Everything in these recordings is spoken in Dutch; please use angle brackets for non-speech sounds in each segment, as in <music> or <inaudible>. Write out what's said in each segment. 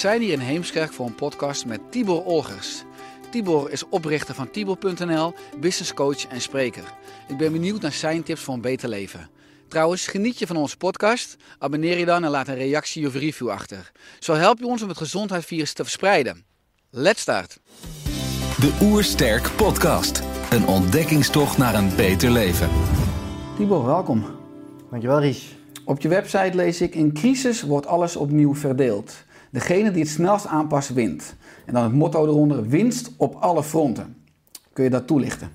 Zijn hier in Heemskerk voor een podcast met Tibor Olgers. Tibor is oprichter van Tibor.nl, businesscoach en spreker. Ik ben benieuwd naar zijn tips voor een beter leven. Trouwens, geniet je van onze podcast? Abonneer je dan en laat een reactie of review achter. Zo help je ons om het gezondheidsvirus te verspreiden. Let's start! De Oersterk Podcast. Een ontdekkingstocht naar een beter leven. Tibor, welkom. Dankjewel Ries. Op je website lees ik: In crisis wordt alles opnieuw verdeeld. Degene die het snelst aanpast, wint. En dan het motto eronder: winst op alle fronten. Kun je dat toelichten?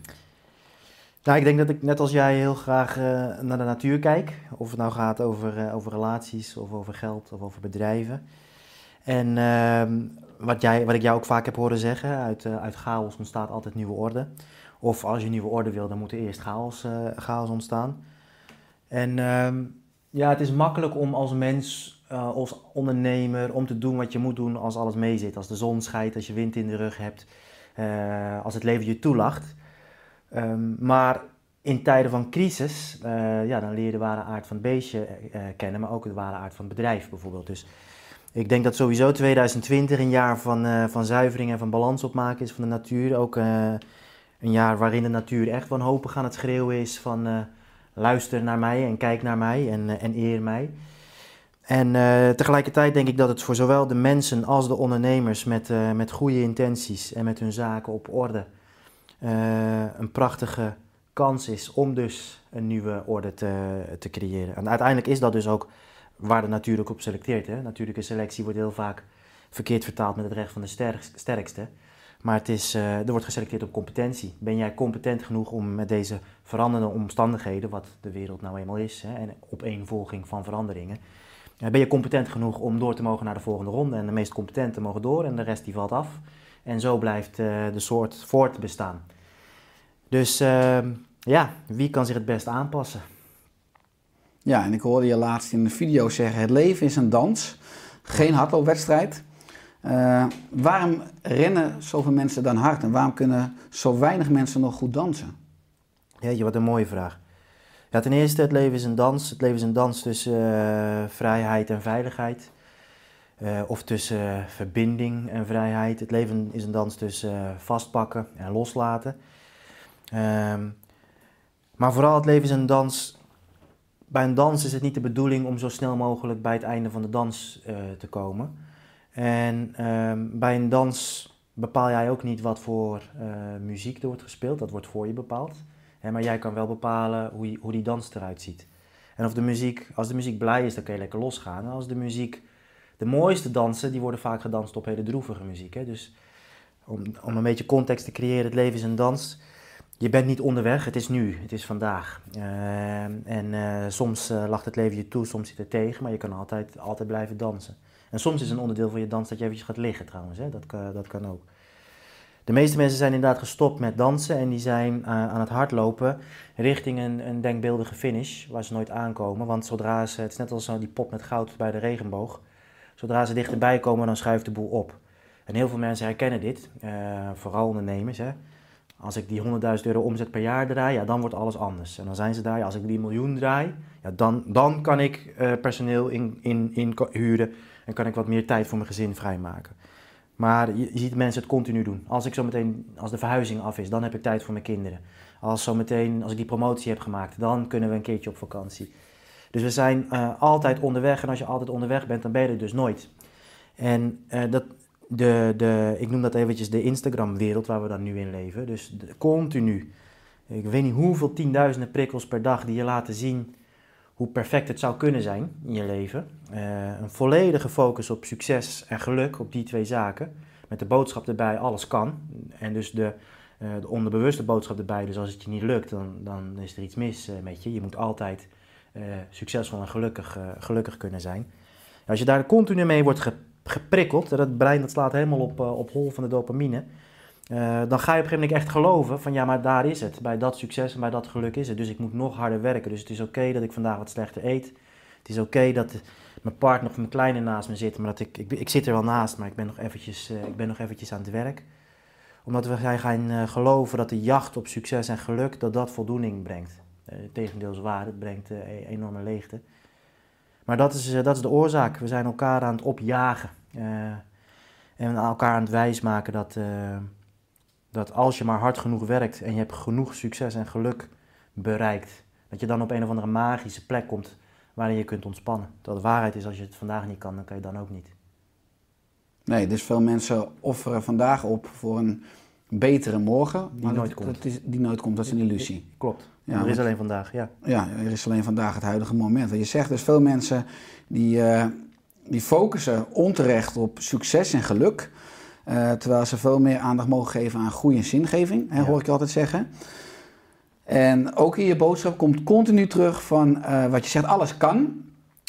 Nou, ik denk dat ik net als jij heel graag eh, naar de natuur kijk. Of het nou gaat over, eh, over relaties, of over geld, of over bedrijven. En ehm, wat, jij, wat ik jou ook vaak heb horen zeggen, uit, eh, uit chaos ontstaat altijd nieuwe orde. Of als je nieuwe orde wil, dan moet er eerst chaos, chaos ontstaan. En ehm, ja, het is makkelijk om als mens, eh, als ondernemer, om te doen wat je moet doen als alles meezit. Als de zon schijnt, als je wind in de rug hebt, eh, als het leven je toelacht. Ehm, maar in tijden van crisis, eh, ja, dan leer je de ware aard van het beestje kennen, maar ook de ware aard van het bedrijf bijvoorbeeld. Dus ik denk dat sowieso 2020 een jaar van, van zuivering en van balans opmaken is van de natuur. Ook een jaar waarin de natuur echt wanhopig aan het schreeuwen is van luister naar mij en kijk naar mij en, en eer mij. En eh, tegelijkertijd denk ik dat het voor zowel de mensen als de ondernemers met, eh, met goede intenties en met hun zaken op orde eh, een prachtige kans is om dus een nieuwe orde te, te creëren. En uiteindelijk is dat dus ook waar de natuur ook op selecteert. Hè? Natuurlijke selectie wordt heel vaak verkeerd vertaald met het recht van de sterk- sterkste. Maar het is, er wordt geselecteerd op competentie. Ben jij competent genoeg om met deze veranderende omstandigheden, wat de wereld nou eenmaal is, hè, en opeenvolging van veranderingen, ben je competent genoeg om door te mogen naar de volgende ronde. En de meest competenten mogen door en de rest die valt af. En zo blijft eh, de soort voortbestaan. Dus ehm, ja, wie kan zich het best aanpassen? Ja, en ik hoorde je laatst in een video zeggen: het leven is een dans, geen hardloopwedstrijd. Eh, waarom rennen zoveel mensen dan hard en waarom kunnen zo weinig mensen nog goed dansen? Jeetje, wat een mooie vraag. Ten eerste, het leven is een dans. Het leven is een dans tussen eh, vrijheid en veiligheid. Eh, of tussen eh, verbinding en vrijheid. Het leven is een dans tussen vastpakken en loslaten. Ehm, maar vooral het leven is een dans. Bij een dans is het niet de bedoeling om zo snel mogelijk bij het einde van de dans te komen. En ehm, bij een dans bepaal jij ook niet wat voor muziek er wordt gespeeld. Dat wordt voor je bepaald. Maar jij kan wel bepalen hoe, hoe die dans eruit ziet. En of de muziek, als de muziek blij is, dan kun je lekker losgaan. En als de muziek, de mooiste dansen, die worden vaak gedanst op hele droevige muziek. Hè? Dus om, om een beetje context te creëren, het leven is een dans. Je bent niet onderweg, het is nu, het is vandaag. Eh, en eh, soms eh, lacht het leven je toe, soms zit het tegen, maar je kan altijd, altijd blijven dansen. En soms is een onderdeel van je dans dat je eventjes gaat liggen trouwens, hè? Dat, kan, dat kan ook. De meeste mensen zijn inderdaad gestopt met dansen en die zijn eh, aan het hardlopen richting een, een denkbeeldige finish waar ze nooit aankomen. Want zodra ze, het is net als die pot met goud bij de regenboog, zodra ze dichterbij komen dan schuift de boel op. En heel veel mensen herkennen dit, eh, vooral ondernemers. Hè. Als ik die 100.000 euro omzet per jaar draai, ja, dan wordt alles anders. En dan zijn ze daar, ja, als ik die miljoen draai, ja, dan, dan kan ik eh, personeel in, in, in huren en kan ik wat meer tijd voor mijn gezin vrijmaken. Maar je, ziet mensen het continu doen. Als ik zo meteen, als de verhuizing af is, dan heb ik tijd voor mijn kinderen. Als zo meteen, als ik die promotie heb gemaakt, dan kunnen we een keertje op vakantie. Dus we zijn eh, altijd onderweg en als je altijd onderweg bent, dan ben je er dus nooit. En eh, dat, de, de, ik noem dat eventjes de Instagram-wereld waar we dan nu in leven. Dus de- continu, ik weet niet hoeveel tienduizenden prikkels per dag die je laten zien hoe perfect het zou kunnen zijn in je leven. Eh, een volledige focus op succes en geluk, op die twee zaken. Met de boodschap erbij, alles kan. En dus de, eh, de onderbewuste boodschap erbij, dus als het je niet lukt, dan, dan is er iets mis eh, met je. Je moet altijd succesvol en gelukkig, gelukkig kunnen zijn. Als je daar continu mee wordt ge- geprikkeld, dat brein dat slaat helemaal op, op hol van de dopamine, eh, dan ga je op een gegeven moment echt geloven van ja, maar daar is het. Bij dat succes en bij dat geluk is het. Dus ik moet nog harder werken. Dus het is oké dat ik vandaag wat slechter eet. Het is oké dat mijn partner of mijn kleine naast me zit, maar dat ik, ik, ik zit er wel naast, maar ik ben nog eventjes, eh, ik ben nog eventjes aan het werk. Omdat we gaan, gaan eh, geloven dat de jacht op succes en geluk, dat dat voldoening brengt. Eh tegendeel is waar, het brengt e- enorme leegte. Maar dat is, dat is de oorzaak. We zijn elkaar aan het opjagen. en elkaar aan het wijsmaken dat, dat als je maar hard genoeg werkt en je hebt genoeg succes en geluk bereikt, dat je dan op een of andere magische plek komt waarin je kunt ontspannen. Dat de waarheid is, als je het vandaag niet kan, dan kan je dan ook niet. Nee, dus veel mensen offeren vandaag op voor een betere morgen. Die nooit dat- komt. Dat is, die nooit komt, dat is een illusie. Klopt. Ja, er is alleen vandaag, ja. Ja, er is alleen vandaag het huidige moment. Want je zegt dus veel mensen die, eh, die focussen onterecht op succes en geluk. Eh, terwijl ze veel meer aandacht mogen geven aan groei en zingeving, hè, Ja. hoor ik je altijd zeggen. En ook in je boodschap komt continu terug van eh, wat je zegt, alles kan.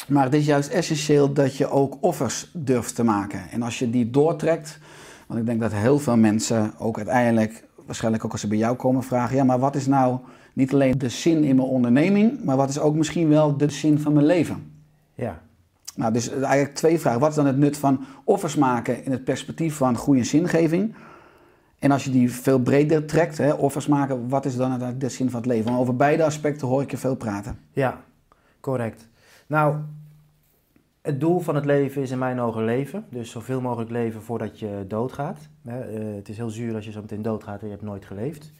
Maar het is juist essentieel dat je ook offers durft te maken. En als je die doortrekt, want ik denk dat heel veel mensen ook uiteindelijk, waarschijnlijk ook als ze bij jou komen, vragen: ja, maar wat is nou niet alleen de zin in mijn onderneming, maar wat is ook misschien wel de zin van mijn leven? Ja, Nou, dus eigenlijk twee vragen. Wat is dan het nut van offers maken in het perspectief van groei en zingeving? En als je die veel breder trekt, hè, offers maken, wat is dan de zin van het leven? Want over beide aspecten hoor ik je veel praten. ja, correct. Nou, het doel van het leven is in mijn ogen leven. Dus zoveel mogelijk leven voordat je doodgaat. Eh, het is heel zuur als je zo meteen doodgaat en je hebt nooit geleefd.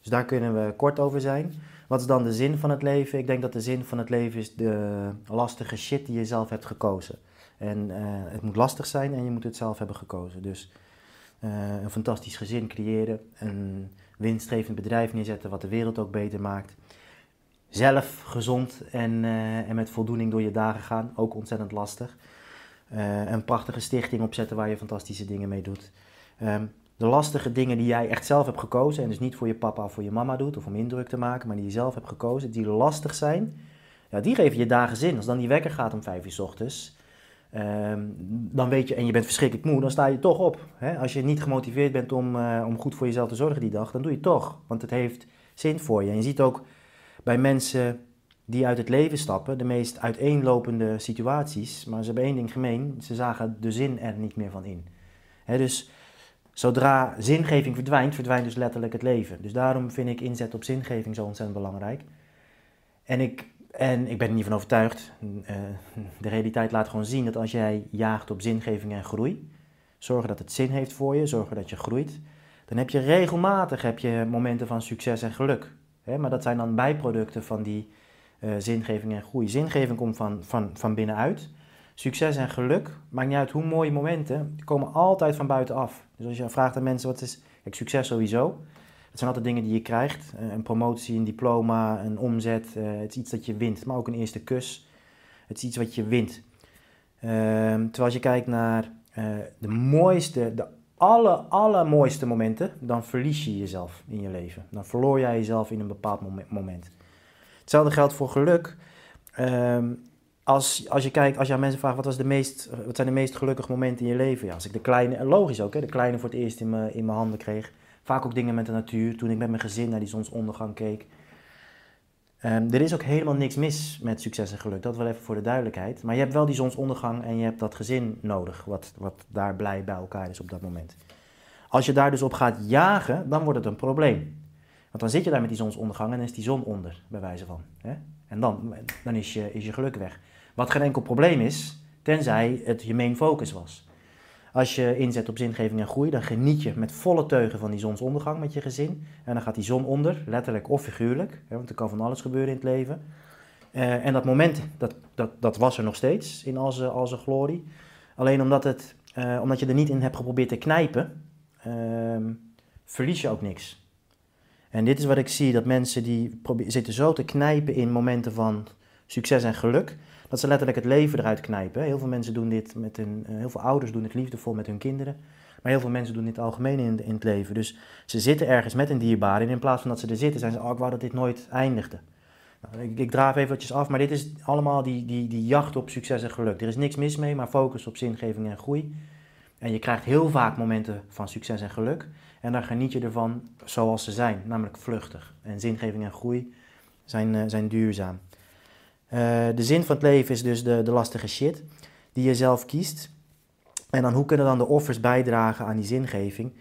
Dus daar kunnen we kort over zijn. Wat is dan de zin van het leven? Ik denk dat de zin van het leven is de lastige shit die je zelf hebt gekozen. En eh, het moet lastig zijn en je moet het zelf hebben gekozen. Dus eh, een fantastisch gezin creëren, een winstgevend bedrijf neerzetten wat de wereld ook beter maakt. Zelf gezond en, eh, en met voldoening door je dagen gaan, ook ontzettend lastig. Een prachtige stichting opzetten waar je fantastische dingen mee doet. Ehm, de lastige dingen die jij echt zelf hebt gekozen, en dus niet voor je papa of voor je mama doet, of om indruk te maken, maar die je zelf hebt gekozen, die lastig zijn, ja, die geven je dagen zin. Als dan die wekker gaat om vijf uur 's ochtends, ehm, dan weet je, en je bent verschrikkelijk moe, dan sta je toch op. Hè? Als je niet gemotiveerd bent om, eh, om goed voor jezelf te zorgen die dag, dan doe je toch, want het heeft zin voor je. En je ziet ook bij mensen die uit het leven stappen, de meest uiteenlopende situaties, maar ze hebben één ding gemeen, ze zagen de zin er niet meer van in. Dus zodra zingeving verdwijnt, verdwijnt dus letterlijk het leven. Dus daarom vind ik inzet op zingeving zo ontzettend belangrijk. En ik, en ik ben er niet van overtuigd. eh, de realiteit laat gewoon zien dat als jij jaagt op zingeving en groei, zorgen dat het zin heeft voor je, zorgen dat je groeit, dan heb je regelmatig heb je momenten van succes en geluk. Maar dat zijn dan bijproducten van die eh, zingeving en groei. Zingeving komt van, van, van binnenuit. Succes en geluk, maakt niet uit hoe mooie momenten, komen altijd van buitenaf. Dus als je vraagt aan mensen wat is succes sowieso. Het zijn altijd dingen die je krijgt. Eh, Een promotie, een diploma, een omzet. eh, Het is iets dat je wint. Maar ook een eerste kus. Het is iets wat je wint. Ehm, terwijl als je kijkt naar eh, de mooiste, de alle, allermooiste momenten, dan verlies je jezelf in je leven. Dan verloor jij jezelf in een bepaald momen- moment. Hetzelfde geldt voor geluk. Ehm, als, als je kijkt, als je aan mensen vraagt wat, was de meest, wat zijn de meest gelukkige momenten in je leven? Ja, als ik de kleine, logisch ook, hè, de kleine voor het eerst in mijn, in mijn handen kreeg. Vaak ook dingen met de natuur. Toen ik met mijn gezin naar die zonsondergang keek. Ehm, er is ook helemaal niks mis met succes en geluk. Dat wel even voor de duidelijkheid. Maar je hebt wel die zonsondergang en je hebt dat gezin nodig. Wat, wat daar blij bij elkaar is op dat moment. Als je daar dus op gaat jagen, dan wordt het een probleem. Want dan zit je daar met die zonsondergang en dan is die zon onder, bij wijze van. Hè? En dan, dan is, je, is je geluk weg. Wat geen enkel probleem is, tenzij het je main focus was. Als je inzet op zingeving en groei, dan geniet je met volle teugen van die zonsondergang met je gezin. En dan gaat die zon onder, letterlijk of figuurlijk, hè, want er kan van alles gebeuren in het leven. Eh, en dat moment, dat, dat, dat was er nog steeds in al zijn, glorie. Alleen omdat het eh, omdat je er niet in hebt geprobeerd te knijpen, ehm, verlies je ook niks. En dit is wat ik zie, dat mensen die zitten zo te knijpen in momenten van succes en geluk, dat ze letterlijk het leven eruit knijpen. Heel veel mensen doen dit met hun, eh, heel veel ouders doen het liefdevol met hun kinderen, maar heel veel mensen doen dit algemeen in, in het leven. Dus ze zitten ergens met een dierbare en in plaats van dat ze er zitten, zijn ze, oh ik wou dat dit nooit eindigde. Nou, ik, ik draaf eventjes af, maar dit is allemaal die, die, die jacht op succes en geluk. Er is niks mis mee, maar focus op zingeving en groei. En je krijgt heel vaak momenten van succes en geluk. En daar geniet je ervan zoals ze zijn, namelijk vluchtig. En zingeving en groei zijn, eh, zijn duurzaam. Eh, de zin van het leven is dus de, de lastige shit die je zelf kiest. En dan hoe kunnen dan de offers bijdragen aan die zingeving?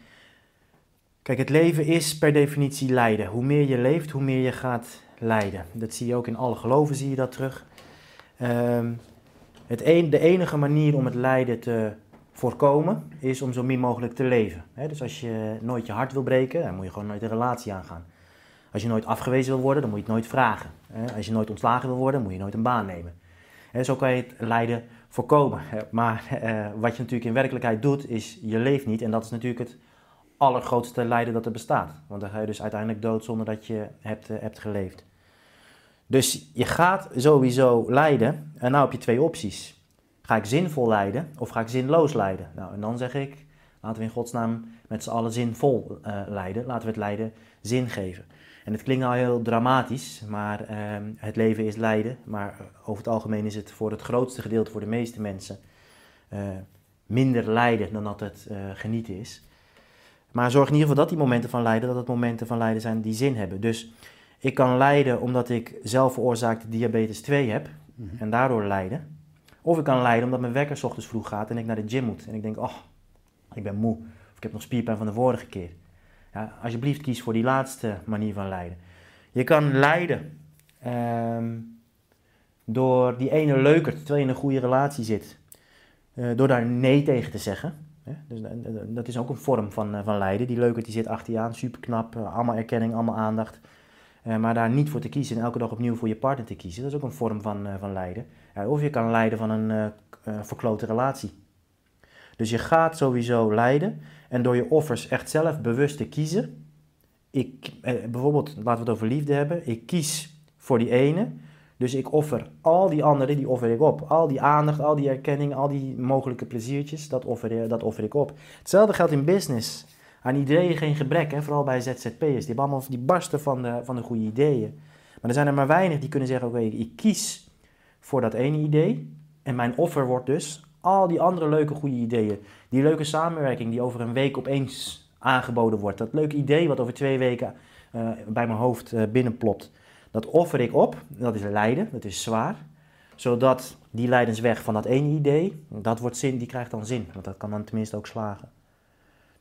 Kijk, het leven is per definitie lijden. Hoe meer je leeft, hoe meer je gaat lijden. Dat zie je ook in alle geloven, zie je dat terug. Ehm, het de enige manier om het lijden te voorkomen is om zo min mogelijk te leven. Dus als je nooit je hart wil breken, dan moet je gewoon nooit een relatie aangaan. Als je nooit afgewezen wil worden, dan moet je het nooit vragen. Als je nooit ontslagen wil worden, moet je nooit een baan nemen. Zo kan je het lijden voorkomen. Maar eh, wat je natuurlijk in werkelijkheid doet, is je leeft niet. En dat is natuurlijk het allergrootste lijden dat er bestaat. Want dan ga je dus uiteindelijk dood zonder dat je hebt, eh, hebt geleefd. Dus je gaat sowieso lijden. En nou heb je twee opties. Ga ik zinvol lijden of ga ik zinloos lijden? Nou, en dan zeg ik, laten we in godsnaam met z'n allen zinvol eh, lijden. Laten we het lijden zin geven. En het klinkt nou heel dramatisch, maar ehm, het leven is lijden. Maar over het algemeen is het voor het grootste gedeelte, voor de meeste mensen, eh, minder lijden dan dat het eh, genieten is. Maar zorg in ieder geval dat die momenten van lijden, dat het momenten van lijden zijn die zin hebben. Dus ik kan lijden omdat ik zelf veroorzaakte diabetes 2 heb en daardoor lijden. Of ik kan lijden omdat mijn wekker 's ochtends vroeg gaat en ik naar de gym moet. En ik denk, oh, ik ben moe. Of ik heb nog spierpijn van de vorige keer. Ja, alsjeblieft kies voor die laatste manier van lijden. Je kan lijden ehm, door die ene leukert, terwijl je in een goede relatie zit. Eh, door daar nee tegen te zeggen. Dus, eh, eh, dat is ook een vorm van, eh, van lijden. Die leukert die zit achter je aan, super knap, allemaal erkenning, allemaal aandacht. Eh, maar daar niet voor te kiezen en elke dag opnieuw voor je partner te kiezen, dat is ook een vorm van, eh, van lijden. Of je kan lijden van een eh, eh, verklote relatie. Dus je gaat sowieso lijden en door je offers echt zelf bewust te kiezen. Ik, eh, bijvoorbeeld, laten we het over liefde hebben. Ik kies voor die ene, dus ik offer al die anderen, die offer ik op. Al die aandacht, al die erkenning, al die mogelijke pleziertjes, dat offer, dat offer ik op. Hetzelfde geldt in business. Aan ideeën geen gebrek, hè? vooral bij ZZP'ers. Die, allemaal, die barsten van de, van de goede ideeën. Maar er zijn er maar weinig die kunnen zeggen, oké, ik kies voor dat ene idee. En mijn offer wordt dus al die andere leuke goede ideeën. Die leuke samenwerking die over een week opeens aangeboden wordt. Dat leuke idee wat over twee weken eh, bij mijn hoofd eh, binnenplopt. Dat offer ik op. Dat is lijden, dat is zwaar. Zodat die lijdensweg van dat ene idee, dat wordt zin, die krijgt dan zin. Want dat kan dan tenminste ook slagen.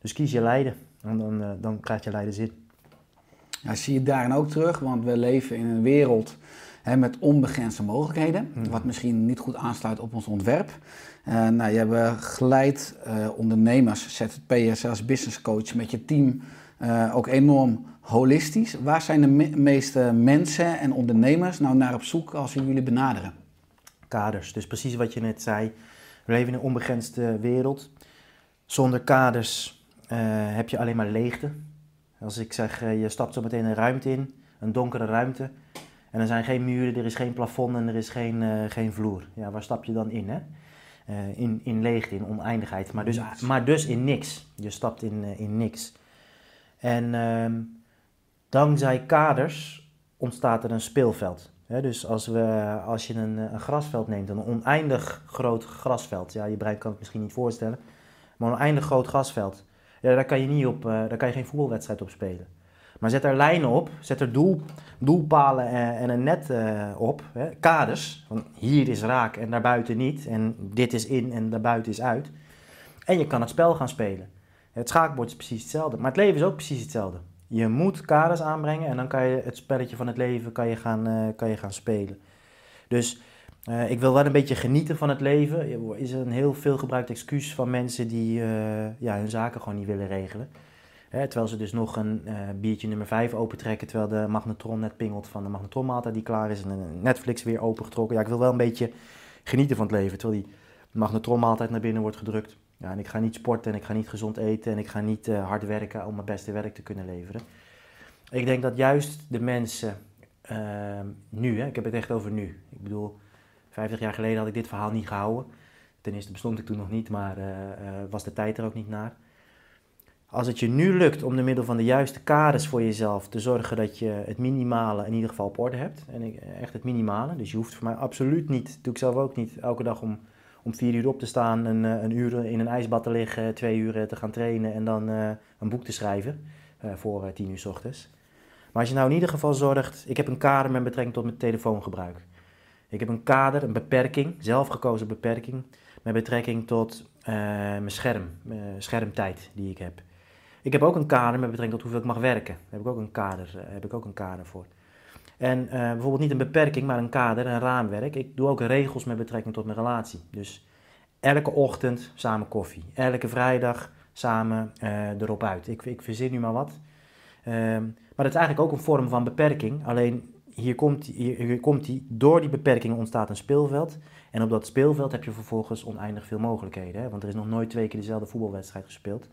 Dus kies je lijden. En dan, eh, dan krijg je lijden zin. Ja, zie je daarin ook terug, want we leven in een wereld hè, met onbegrensde mogelijkheden, Mhm. wat misschien niet goed aansluit op ons ontwerp. Eh, nou, je hebt geleid eh, ondernemers, ZZP'ers, als business coach met je team eh, ook enorm holistisch. Waar zijn de me- meeste mensen en ondernemers nou naar op zoek als ze jullie benaderen? kaders. Dus precies wat je net zei. We leven in een onbegrensde wereld. Zonder kaders eh, heb je alleen maar leegte. Als ik zeg, eh, je stapt zo meteen een ruimte in, een donkere ruimte. En er zijn geen muren, er is geen plafond en er is geen, eh, geen vloer. Ja, waar stap je dan in? Hè? Eh, in, in leegte, in oneindigheid. Maar dus, maar dus in niks. Je stapt in, eh, in niks. En ehm, dankzij kaders ontstaat er een speelveld. Dus als, we, als je een, een grasveld neemt, een oneindig groot grasveld, ja, je brein kan het misschien niet voorstellen, maar een oneindig groot grasveld, ja, daar, kan je niet op, daar kan je geen voetbalwedstrijd op spelen. Maar zet er lijnen op, zet er doel, doelpalen en, en een net eh, op, kaders, van hier is raak en daarbuiten niet, en dit is in en daarbuiten is uit. En je kan het spel gaan spelen. Het schaakbord is precies hetzelfde, maar het leven is ook precies hetzelfde. Je moet kaders aanbrengen en dan kan je het spelletje van het leven kan je gaan, eh, kan je gaan spelen. Dus eh, ik wil wel een beetje genieten van het leven. Is een heel veel gebruikt excuus van mensen die eh, ja, hun zaken gewoon niet willen regelen. Hè, terwijl ze dus nog een eh, biertje nummer 5 opentrekken, terwijl de magnetron net pingelt van de magnetronmaaltijd die klaar is en Netflix weer opengetrokken. Ja, ik wil wel een beetje genieten van het leven, terwijl die magnetronmaaltijd naar binnen wordt gedrukt. Ja, en ik ga niet sporten en ik ga niet gezond eten en ik ga niet eh, hard werken om mijn beste werk te kunnen leveren. Ik denk dat juist de mensen ehm, nu, hè, ik heb het echt over nu. Ik bedoel, 50 jaar geleden had ik dit verhaal niet gehouden. Ten eerste bestond ik toen nog niet, maar eh, was de tijd er ook niet naar. Als het je nu lukt om door middel van de juiste kaders voor jezelf te zorgen dat je het minimale in ieder geval op orde hebt. En echt het minimale. Dus je hoeft voor mij absoluut niet, doe ik zelf ook niet, elke dag om, om vier uur op te staan, een, eh, een uur in een ijsbad te liggen, twee uur eh, te gaan trainen en dan eh, een boek te schrijven voor tien uur 's ochtends. Maar als je nou in ieder geval zorgt, ik heb een kader met betrekking tot mijn telefoongebruik. Ik heb een kader, een beperking, zelfgekozen beperking, met betrekking tot mijn scherm, schermtijd die ik heb. Ik heb ook een kader met betrekking tot hoeveel ik mag werken. Daar heb ik ook een kader, eh, heb ik ook een kader voor. En eh, bijvoorbeeld niet een beperking, maar een kader, een raamwerk. Ik doe ook regels met betrekking tot mijn relatie. Dus elke ochtend samen koffie. Elke vrijdag samen eh, erop uit. Ik, ik verzin nu maar wat. Ehm, maar dat is eigenlijk ook een vorm van beperking. Alleen hier komt, hier, komt die, door die beperking ontstaat een speelveld. En op dat speelveld heb je vervolgens oneindig veel mogelijkheden. Hè? Want er is nog nooit twee keer dezelfde voetbalwedstrijd gespeeld.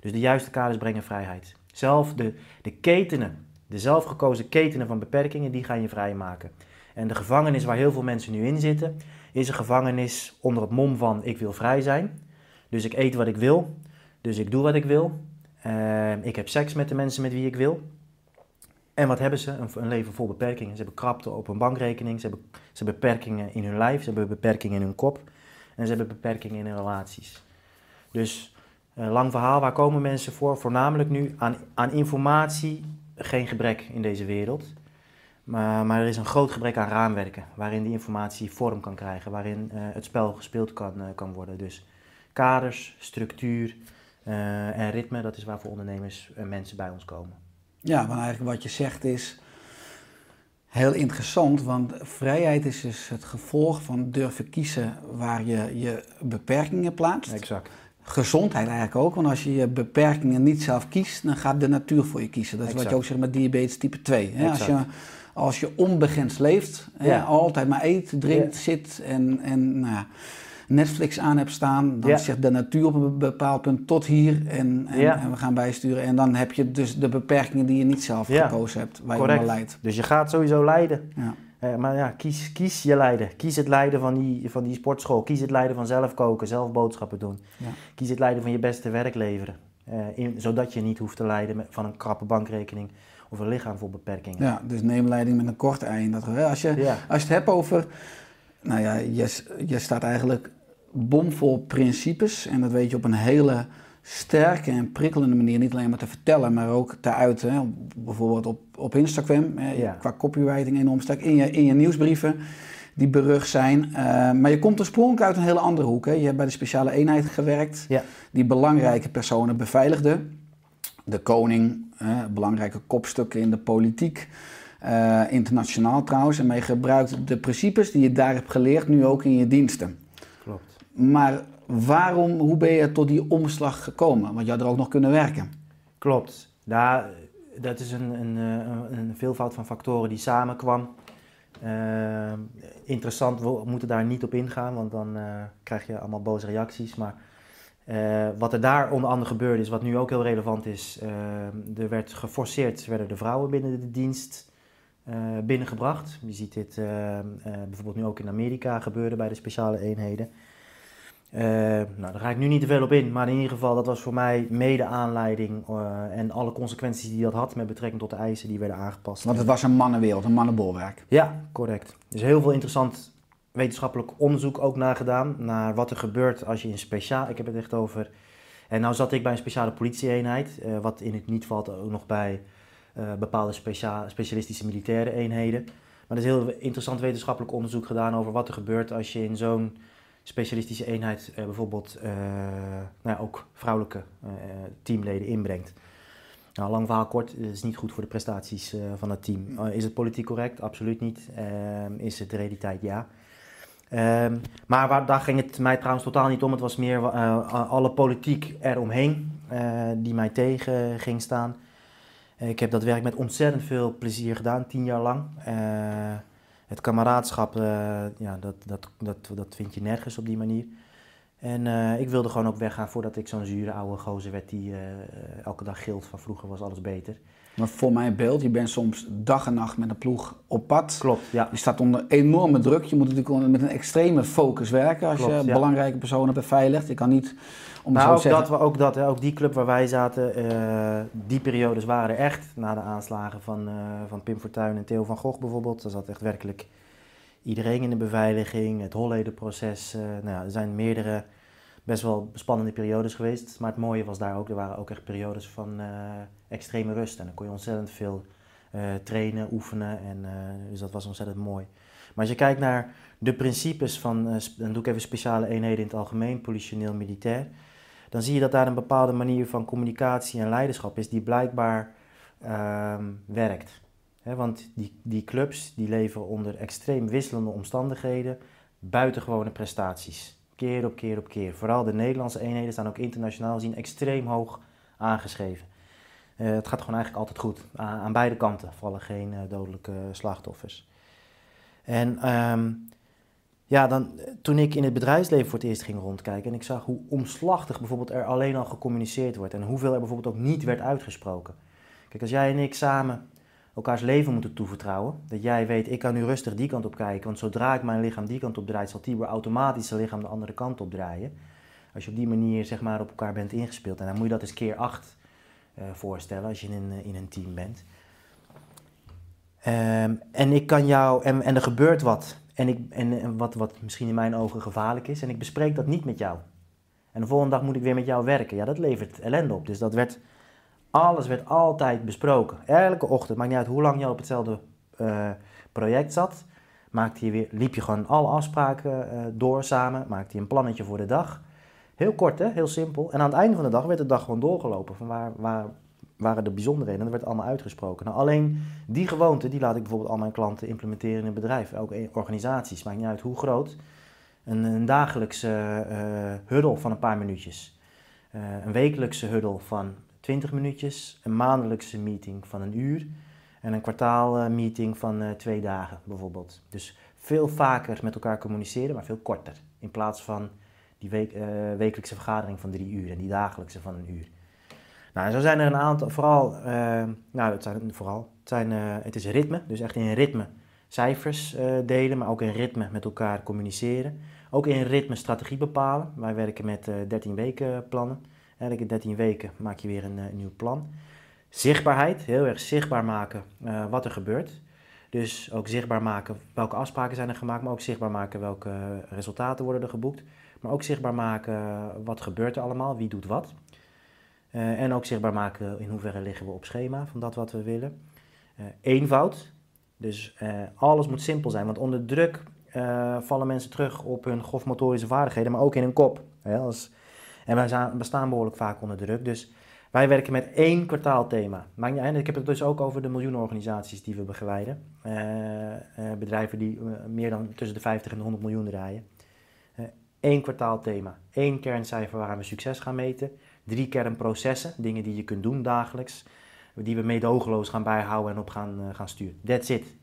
Dus de juiste kaders brengen vrijheid. Zelf de, de ketenen, de zelfgekozen ketenen van beperkingen, die gaan je vrijmaken. En de gevangenis waar heel veel mensen nu in zitten, is een gevangenis onder het mom van ik wil vrij zijn. Dus ik eet wat ik wil, dus ik doe wat ik wil. Ehm, ik heb seks met de mensen met wie ik wil. En wat hebben ze? Een, leven vol beperkingen. Ze hebben krapte op hun bankrekening, ze hebben, ze hebben beperkingen in hun lijf, ze hebben beperkingen in hun kop en ze hebben beperkingen in hun relaties. Dus een lang verhaal, waar komen mensen voor? Voornamelijk nu aan, aan informatie, geen gebrek in deze wereld. Maar, maar er is een groot gebrek aan raamwerken waarin die informatie vorm kan krijgen, waarin eh, het spel gespeeld kan, eh, kan worden. Dus kaders, structuur eh, en ritme, dat is waarvoor ondernemers en mensen bij ons komen. Ja, want eigenlijk wat je zegt is heel interessant, want vrijheid is dus het gevolg van durven kiezen waar je je beperkingen plaatst. Exact. Gezondheid eigenlijk ook, want als je je beperkingen niet zelf kiest, dan gaat de natuur voor je kiezen. Dat is wat je ook zegt met diabetes type 2. Hè? Als, je, als je onbegrensd leeft, hè, altijd maar eet, drinkt, Ja. zit en, en nou ja, Netflix aan hebt staan, dan Ja. zegt de natuur op een bepaald punt tot hier en, en, we gaan bijsturen. En dan heb je dus de beperkingen die je niet zelf gekozen hebt, waar je onder leidt. Dus je gaat sowieso lijden. Ja. Eh, maar ja, kies, kies je lijden. Kies het lijden van die, van die sportschool. Kies het lijden van zelf koken, zelf boodschappen doen. Ja. Kies het lijden van je beste werk leveren. Eh, in, zodat je niet hoeft te lijden van een krappe bankrekening of een lichaam vol beperkingen. Ja, dus neem leiding met een kort ei. dat. Als je, Ja. als je het hebt over, nou ja, je, je staat eigenlijk bomvol principes en dat weet je op een hele sterke en prikkelende manier niet alleen maar te vertellen, maar ook te uiten. Hè. Bijvoorbeeld op, op Instagram, Ja. qua copywriting enorm sterk, in je, in je nieuwsbrieven die berucht zijn. Eh, maar je komt oorspronkelijk uit een hele andere hoek. Hè. Je hebt bij de speciale eenheid gewerkt, Ja. die belangrijke personen beveiligde. De koning, eh, belangrijke kopstukken in de politiek. eh, internationaal trouwens. En maar je gebruikt de principes die je daar hebt geleerd nu ook in je diensten. Klopt. Maar waarom, hoe ben je tot die omslag gekomen? Want je had er ook nog kunnen werken. Klopt. Nou, dat is een, een, eh, een, veelvoud van factoren die samenkwam. Eh, interessant, we moeten daar niet op ingaan, want dan eh, krijg je allemaal boze reacties. Maar wat er daar onder andere gebeurde is, wat nu ook heel relevant is, er werd geforceerd, werden de vrouwen binnen de dienst binnengebracht. Je ziet dit bijvoorbeeld nu ook in Amerika gebeuren bij de speciale eenheden. Eh, nou, daar ga ik nu niet te veel op in, maar in ieder geval, dat was voor mij mede aanleiding eh, en alle consequenties die dat had met betrekking tot de eisen die werden aangepast. Want het was een mannenwereld, een mannenbolwerk. Ja, correct. Er is heel veel interessant wetenschappelijk onderzoek ook naar gedaan, naar wat er gebeurt als je in speciaal, ik heb het echt over, en nou zat ik bij een speciale politieeenheid, eh, wat in het niet valt ook nog bij bepaalde specia- specialistische militaire eenheden. Maar er is heel interessant wetenschappelijk onderzoek gedaan over wat er gebeurt als je in zo'n specialistische eenheid eh, bijvoorbeeld eh, nou ja, ook vrouwelijke eh, teamleden inbrengt. Nou, lang verhaal kort, het is niet goed voor de prestaties van het team. Is het politiek correct? Absoluut niet. Ehm, is het de realiteit? Ja. Ehm, maar waar, daar ging het mij trouwens totaal niet om. Het was meer alle politiek eromheen eh, die mij tegen ging staan. Ik heb dat werk met ontzettend veel plezier gedaan, tien jaar lang. Het kameraadschap, eh, ja, dat, dat, dat, dat vind je nergens op die manier. En eh, ik wilde gewoon ook weggaan voordat ik zo'n zure oude gozer werd die eh, elke dag gilt van vroeger was alles beter. Maar voor mijn beeld, je bent soms dag en nacht met een ploeg op pad. Klopt, ja. Je staat onder enorme druk. Je moet natuurlijk met een extreme focus werken als Klopt, je ja. belangrijke personen beveiligt. Je kan niet, om het Nou, zo ook zeggen... dat, we- ook dat, hè, ook die club waar wij zaten, eh, die periodes waren er echt. Na de aanslagen van, eh, van Pim Fortuyn en Theo van Gogh bijvoorbeeld. Er zat echt werkelijk iedereen in de beveiliging, het Hollederproces. eh nou ja, er zijn meerdere best wel spannende periodes geweest. Maar het mooie was daar ook, er waren ook echt periodes van extreme rust. En dan kon je ontzettend veel trainen, oefenen. En, dus dat was ontzettend mooi. Maar als je kijkt naar de principes van, dan doe ik even speciale eenheden in het algemeen, politioneel, militair dan zie je dat daar een bepaalde manier van communicatie en leiderschap is die blijkbaar ehm, werkt. Want die, die clubs die leven onder extreem wisselende omstandigheden, buitengewone prestaties. Keer op keer op keer. Vooral de Nederlandse eenheden staan ook internationaal gezien extreem hoog aangeschreven. Eh, het gaat gewoon eigenlijk altijd goed. Aan, beide kanten vallen geen eh, dodelijke slachtoffers. En ehm, ja, dan, eh, toen ik in het bedrijfsleven voor het eerst ging rondkijken en ik zag hoe omslachtig bijvoorbeeld er alleen al gecommuniceerd wordt en hoeveel er bijvoorbeeld ook niet werd uitgesproken. Kijk, als jij en ik samen elkaars leven moeten toevertrouwen, dat jij weet, ik kan nu rustig die kant op kijken, want zodra ik mijn lichaam die kant op draait, zal Tibor automatisch zijn lichaam de andere kant op draaien. Als je op die manier zeg maar op elkaar bent ingespeeld en dan moet je dat eens keer acht eh, voorstellen als je in een, in een team bent. Ehm, en ik kan jou, en, en er gebeurt wat, en, ik, en, wat, wat misschien in mijn ogen gevaarlijk is, en ik bespreek dat niet met jou. En de volgende dag moet ik weer met jou werken. Ja, dat levert ellende op. Dus dat werd, alles werd altijd besproken. Elke ochtend, maakt niet uit hoe lang je op hetzelfde eh, project zat, maakte je weer, liep je gewoon alle afspraken eh, door samen, maakte je een plannetje voor de dag. Heel kort, hè? heel simpel. En aan het einde van de dag werd de dag gewoon doorgelopen. Van waar, waar waren de bijzonderheden? En dat werd allemaal uitgesproken. Nou, alleen die gewoonte, die laat ik bijvoorbeeld al mijn klanten implementeren in een bedrijf. Ook in organisaties, maakt niet uit hoe groot. Een, een dagelijkse eh huddle van een paar minuutjes. Eh, een wekelijkse huddle van 20 minuutjes. Een maandelijkse meeting van een uur. En een kwartaalmeeting van eh, twee dagen bijvoorbeeld. Dus veel vaker met elkaar communiceren, maar veel korter. In plaats van die week, wekelijkse vergadering van drie uur en die dagelijkse van een uur. Nou, zo zijn er een aantal, vooral, eh, nou, het zijn vooral, het, zijn, eh, het is ritme, dus echt in ritme cijfers eh, delen, maar ook in ritme met elkaar communiceren. Ook in ritme strategie bepalen. Wij werken met eh 13 weken plannen. Elke 13 weken maak je weer een, eh, nieuw plan. Zichtbaarheid, heel erg zichtbaar maken wat er gebeurt. Dus ook zichtbaar maken welke afspraken zijn er gemaakt, maar ook zichtbaar maken welke resultaten worden er geboekt. Maar ook zichtbaar maken wat gebeurt er allemaal, wie doet wat. Eh, en ook zichtbaar maken in hoeverre liggen we op schema van dat wat we willen. Eh, eenvoud, dus eh, alles moet simpel zijn, want onder druk vallen mensen terug op hun grofmotorische vaardigheden, maar ook in hun kop. Als, en wij za- we staan behoorlijk vaak onder druk, dus wij werken met één kwartaalthema. Maakt ik heb het dus ook over de miljoenenorganisaties die we begeleiden. Bedrijven die meer dan tussen de 50 en de 100 miljoen draaien. Één kwartaalthema, één kerncijfer waaraan we succes gaan meten. Drie kernprocessen, dingen die je kunt doen dagelijks, die we meedogenloos gaan bijhouden en op gaan, eh, gaan sturen. That's it.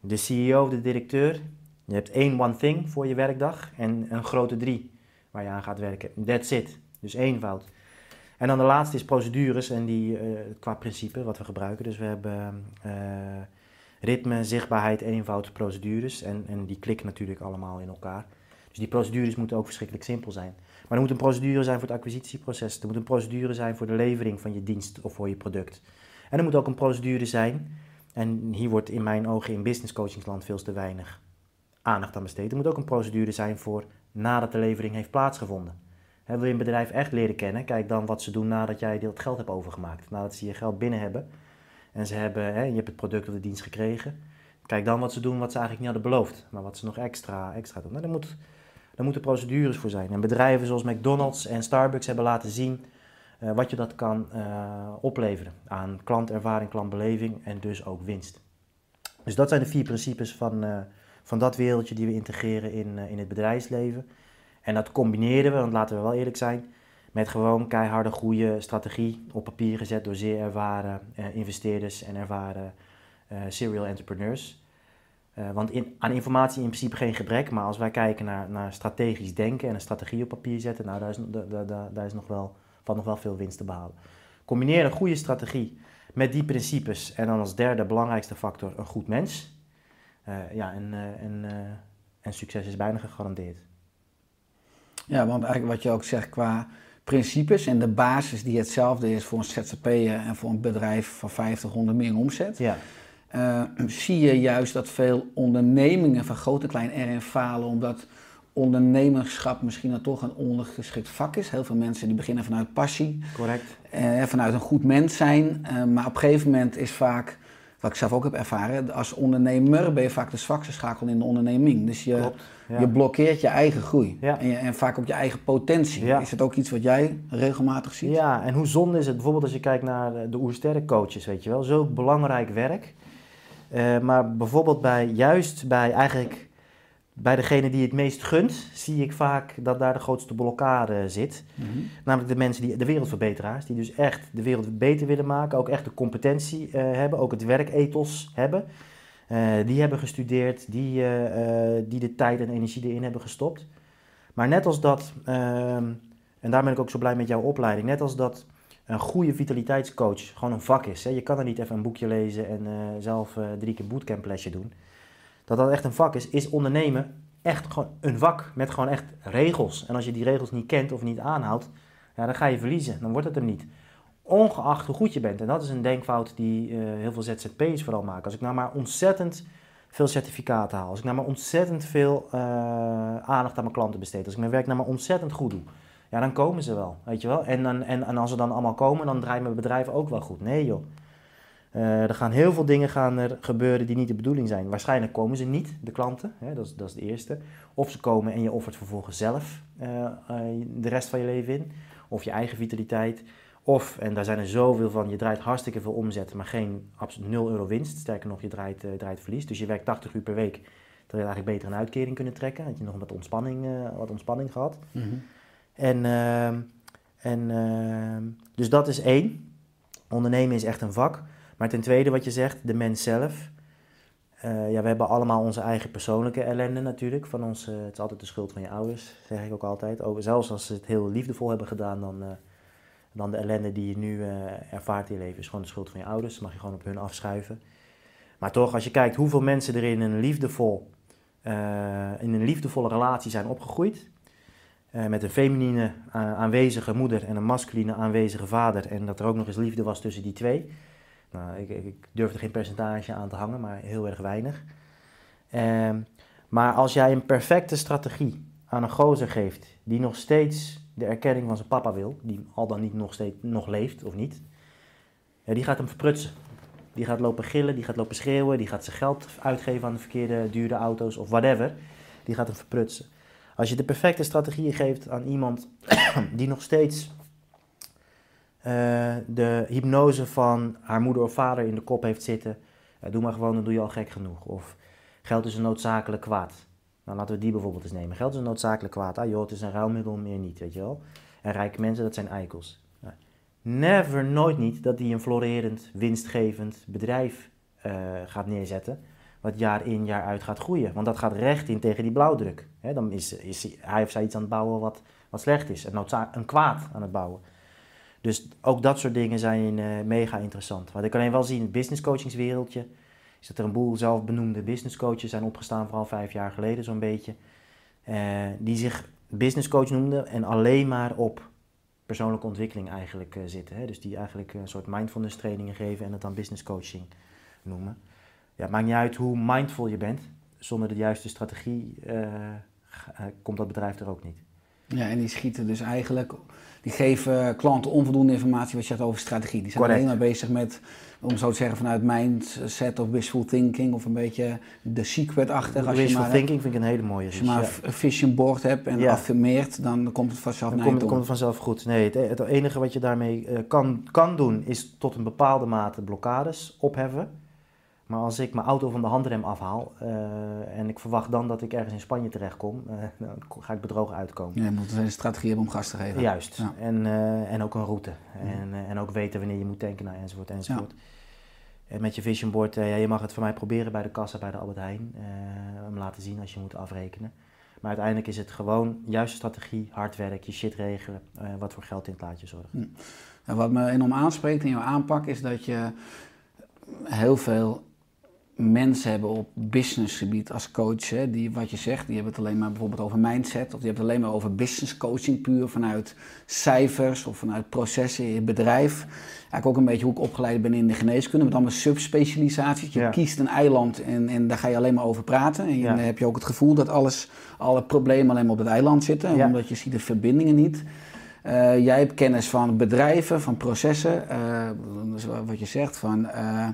De CEO, de directeur, je hebt één one thing voor je werkdag en een grote drie waar je aan gaat werken. That's it. Dus eenvoud. En dan de laatste is procedures en die eh, qua principe wat we gebruiken. Dus we hebben eh, ritme, zichtbaarheid, eenvoud, procedures en, en die klikken natuurlijk allemaal in elkaar. Dus die procedures moeten ook verschrikkelijk simpel zijn. Maar er moet een procedure zijn voor het acquisitieproces. Er moet een procedure zijn voor de levering van je dienst of voor je product. En er moet ook een procedure zijn, en hier wordt in mijn ogen in business coachingsland veel te weinig aandacht aan besteed. Er moet ook een procedure zijn voor nadat de levering heeft plaatsgevonden. Hè, wil je een bedrijf echt leren kennen, kijk dan wat ze doen nadat jij dat geld hebt overgemaakt. Nadat ze je geld binnen hebben en ze hebben, je hebt het product of de dienst gekregen. Kijk dan wat ze doen wat ze eigenlijk niet hadden beloofd, maar wat ze nog extra, extra doen. Nou, daar, moet, daar moeten procedures voor zijn. En bedrijven zoals McDonald's en Starbucks hebben laten zien eh, wat je dat kan eh, opleveren aan klantervaring, klantbeleving en dus ook winst. Dus dat zijn de vier principes van, eh, van dat wereldje die we integreren in, in het bedrijfsleven. En dat combineren we, want laten we wel eerlijk zijn, met gewoon keiharde goede strategie op papier gezet door zeer ervaren investeerders en ervaren serial entrepreneurs. Eh, want in, aan informatie in principe geen gebrek, maar als wij kijken naar, naar strategisch denken en een strategie op papier zetten, nou, daar, is, daar, daar, daar is nog wel, valt nog wel veel winst te behalen. Combineer een goede strategie met die principes en dan als derde belangrijkste factor een goed mens. Eh, ja, en, eh, en, en succes is bijna gegarandeerd. Ja, want eigenlijk wat je ook zegt qua principes en de basis die hetzelfde is voor een ZZP'er en voor een bedrijf van 50, 100 miljoen omzet. Ja, Eh, zie je juist dat veel ondernemingen van groot en klein erin falen, omdat ondernemerschap misschien dan toch een ondergeschikt vak is. Heel veel mensen die beginnen vanuit passie, correct. eh, vanuit een goed mens zijn, eh, maar op een gegeven moment is vaak, wat ik zelf ook heb ervaren, als ondernemer ben je vaak de zwakste schakel in de onderneming. Dus je, Klopt. Ja. je blokkeert je eigen groei Ja. en, je- en vaak ook je eigen potentie. Ja. Is het ook iets wat jij regelmatig ziet? Ja, en hoe zonde is het bijvoorbeeld als je kijkt naar de- de Oersterren coaches, weet je wel. Zulk belangrijk werk. Eh, maar bijvoorbeeld bij, juist bij eigenlijk, bij degene die het meest gunt, zie ik vaak dat daar de grootste blokkade zit. Mhm. Namelijk de mensen, die, de wereldverbeteraars, die dus echt de wereld beter willen maken. Ook echt de competentie eh, hebben, ook het werkethos hebben. Eh, die hebben gestudeerd, die, die de tijd en energie erin hebben gestopt. Maar net als dat, ehm, en daar ben ik ook zo blij met jouw opleiding, net als dat een goede vitaliteitscoach gewoon een vak is. Hè? Je kan er niet even een boekje lezen en eh, zelf eh, drie keer bootcamplesje doen. Dat dat echt een vak is, is ondernemen echt gewoon een vak met gewoon echt regels. En als je die regels niet kent of niet aanhoudt, ja, dan ga je verliezen. Dan wordt het er niet. Ongeacht hoe goed je bent. En dat is een denkfout die eh, heel veel ZZP'ers vooral maken. Als ik nou maar ontzettend veel certificaten haal. Als ik nou maar ontzettend veel aandacht aan mijn klanten besteed. Als ik mijn werk nou maar ontzettend goed doe. Ja, dan komen ze wel, weet je wel. En, dan, en, en als ze dan allemaal komen, dan draait mijn bedrijf ook wel goed. Nee joh. Eh, er gaan heel veel dingen gaan er gebeuren die niet de bedoeling zijn. Waarschijnlijk komen ze niet, de klanten. Hè, dat, is, dat is de eerste. Of ze komen en je offert vervolgens zelf eh, eh, de rest van je leven in. Of je eigen vitaliteit. Of, en daar zijn er zoveel van, je draait hartstikke veel omzet, maar geen absoluut 0 euro winst. Sterker nog, je draait, draait verlies. Dus je werkt 80 uur per week. Terwijl je eigenlijk beter een uitkering kunnen trekken. Had je nog wat ontspanning, wat ontspanning gehad. Mhm. En, ehm, en ehm, dus dat is één. Ondernemen is echt een vak. Maar ten tweede, wat je zegt, de mens zelf. Eh, ja, we hebben allemaal onze eigen persoonlijke ellende natuurlijk. Van ons, het is altijd de schuld van je ouders, zeg ik ook altijd. Ook, zelfs als ze het heel liefdevol hebben gedaan, dan, eh, dan de ellende die je nu eh, ervaart in je leven is gewoon de schuld van je ouders. Dat mag je gewoon op hun afschuiven. Maar toch, als je kijkt hoeveel mensen er in een, liefdevol, in een liefdevolle relatie zijn opgegroeid. Eh, met een feminine eh, aanwezige moeder en een masculine aanwezige vader. En dat er ook nog eens liefde was tussen die twee. Nou, ik, ik, durf er geen percentage aan te hangen, maar heel erg weinig. Ehm, maar als jij een perfecte strategie aan een gozer geeft die nog steeds de erkenning van zijn papa wil, die al dan niet nog steeds nog leeft of niet, ja, die gaat hem verprutsen. Die gaat lopen gillen, die gaat lopen schreeuwen, die gaat zijn geld uitgeven aan de verkeerde dure auto's of whatever. Die gaat hem verprutsen. Als je de perfecte strategie geeft aan iemand <coughs> die nog steeds eh, de hypnose van haar moeder of vader in de kop heeft zitten, ja, doe maar gewoon, dan doe je al gek genoeg. Of geld is een noodzakelijk kwaad. Nou, laten we die bijvoorbeeld eens nemen. Geld is een noodzakelijk kwaad. Ah joh, het is een ruilmiddel, meer niet, weet je wel. En rijke mensen, dat zijn eikels. Never, nooit niet dat die een florerend, winstgevend bedrijf eh, gaat neerzetten. Wat jaar in, jaar uit gaat groeien. Want dat gaat recht in tegen die blauwdruk. Dan is, is hij of zij iets aan het bouwen wat, wat slecht is. Een, een kwaad aan het bouwen. Dus ook dat soort dingen zijn eh, mega interessant. Wat ik alleen wel zie in het business coachingswereldje, is dat er een boel zelfbenoemde business coaches zijn opgestaan, vooral vijf jaar geleden zo'n beetje. eh, die zich business coach noemden en alleen maar op persoonlijke ontwikkeling eigenlijk eh, zitten. Hè? Dus die eigenlijk een soort mindfulness trainingen geven en het dan business coaching noemen. Ja, het maakt niet uit hoe mindful je bent. Zonder de juiste strategie komt dat bedrijf er ook niet. Ja, en die schieten dus eigenlijk, die geven klanten onvoldoende informatie wat je had over strategie. Die zijn Correct. alleen maar bezig met, om zo te zeggen, vanuit mindset of wishful thinking of een beetje de secret-achtig. Als je Wishful maar, thinking vind ik een hele mooie. als je maar ja. een vision board hebt en Ja. affirmeert, dan komt het vanzelf Dan naar komt, komt het vanzelf goed. Nee, het, het enige wat je daarmee eh, kan, kan doen is tot een bepaalde mate blokkades opheffen. Maar als ik mijn auto van de handrem afhaal eh, en ik verwacht dan dat ik ergens in Spanje terechtkom, eh, <laughs> dan ga ik bedrogen uitkomen. Ja, je moet een strategie hebben om gas te geven. Juist. Ja. En, eh, en ook een route. En, en ook weten wanneer je moet tanken, nou, enzovoort, enzovoort. En met je vision board, ja, je mag het voor mij proberen bij de kassa bij de Albert Heijn. hem laten zien als je moet afrekenen. Maar uiteindelijk is het gewoon juiste strategie, hard werk, je shit regelen, wat voor geld in het plaatje zorgt. En wat me enorm aanspreekt in jouw aanpak is dat je heel veel mensen hebben op businessgebied als coach. Hè, die, wat je zegt, die hebben het alleen maar bijvoorbeeld over mindset. Of die hebben het alleen maar over business coaching puur vanuit cijfers of vanuit processen in het bedrijf. Eigenlijk ook een beetje hoe ik opgeleid ben in de geneeskunde. Met allemaal subspecialisaties. Je Ja. kiest een eiland en, en daar ga je alleen maar over praten. En Ja. dan heb je ook het gevoel dat alles, alle problemen alleen maar op het eiland zitten. Ja. Omdat je ziet de verbindingen niet. Eh, jij hebt kennis van bedrijven, van processen, dus wat je zegt, van eh,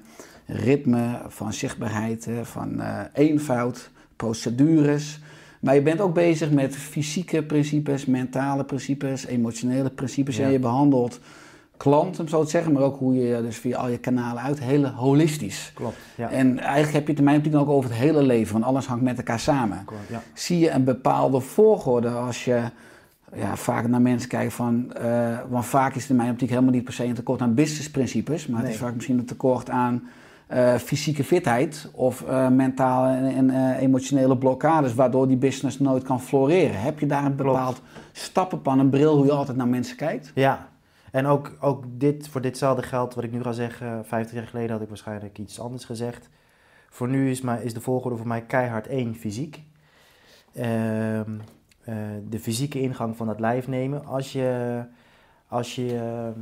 ritme, van zichtbaarheid, van eh, eenvoud, procedures. Maar je bent ook bezig met fysieke principes, mentale principes, emotionele principes. Ja. En je behandelt klanten, om zo te zeggen, maar ook hoe je dus via al je kanalen uit, heel holistisch. Klopt, ja. En eigenlijk heb je het in mijn ook over het hele leven, want alles hangt met elkaar samen Klopt, ja. zie je een bepaalde volgorde als je ja, vaak naar mensen kijkt van... eh, want vaak is het in mijn optiek helemaal niet per se een tekort aan businessprincipes... maar het is vaak misschien een tekort aan eh, fysieke fitheid... of eh, mentale en, en, eh, emotionele blokkades... waardoor die business nooit kan floreren. Heb je daar een Klopt. bepaald stappenplan, een bril... hoe je altijd naar mensen kijkt? Ja, en ook, ook dit, voor ditzelfde geld wat ik nu ga zeggen, 50 jaar geleden had ik waarschijnlijk iets anders gezegd. Voor nu is, mijn, is de volgorde voor mij keihard één, fysiek. Ehm, eh, de fysieke ingang van het lijf nemen. Als je, als je ehm,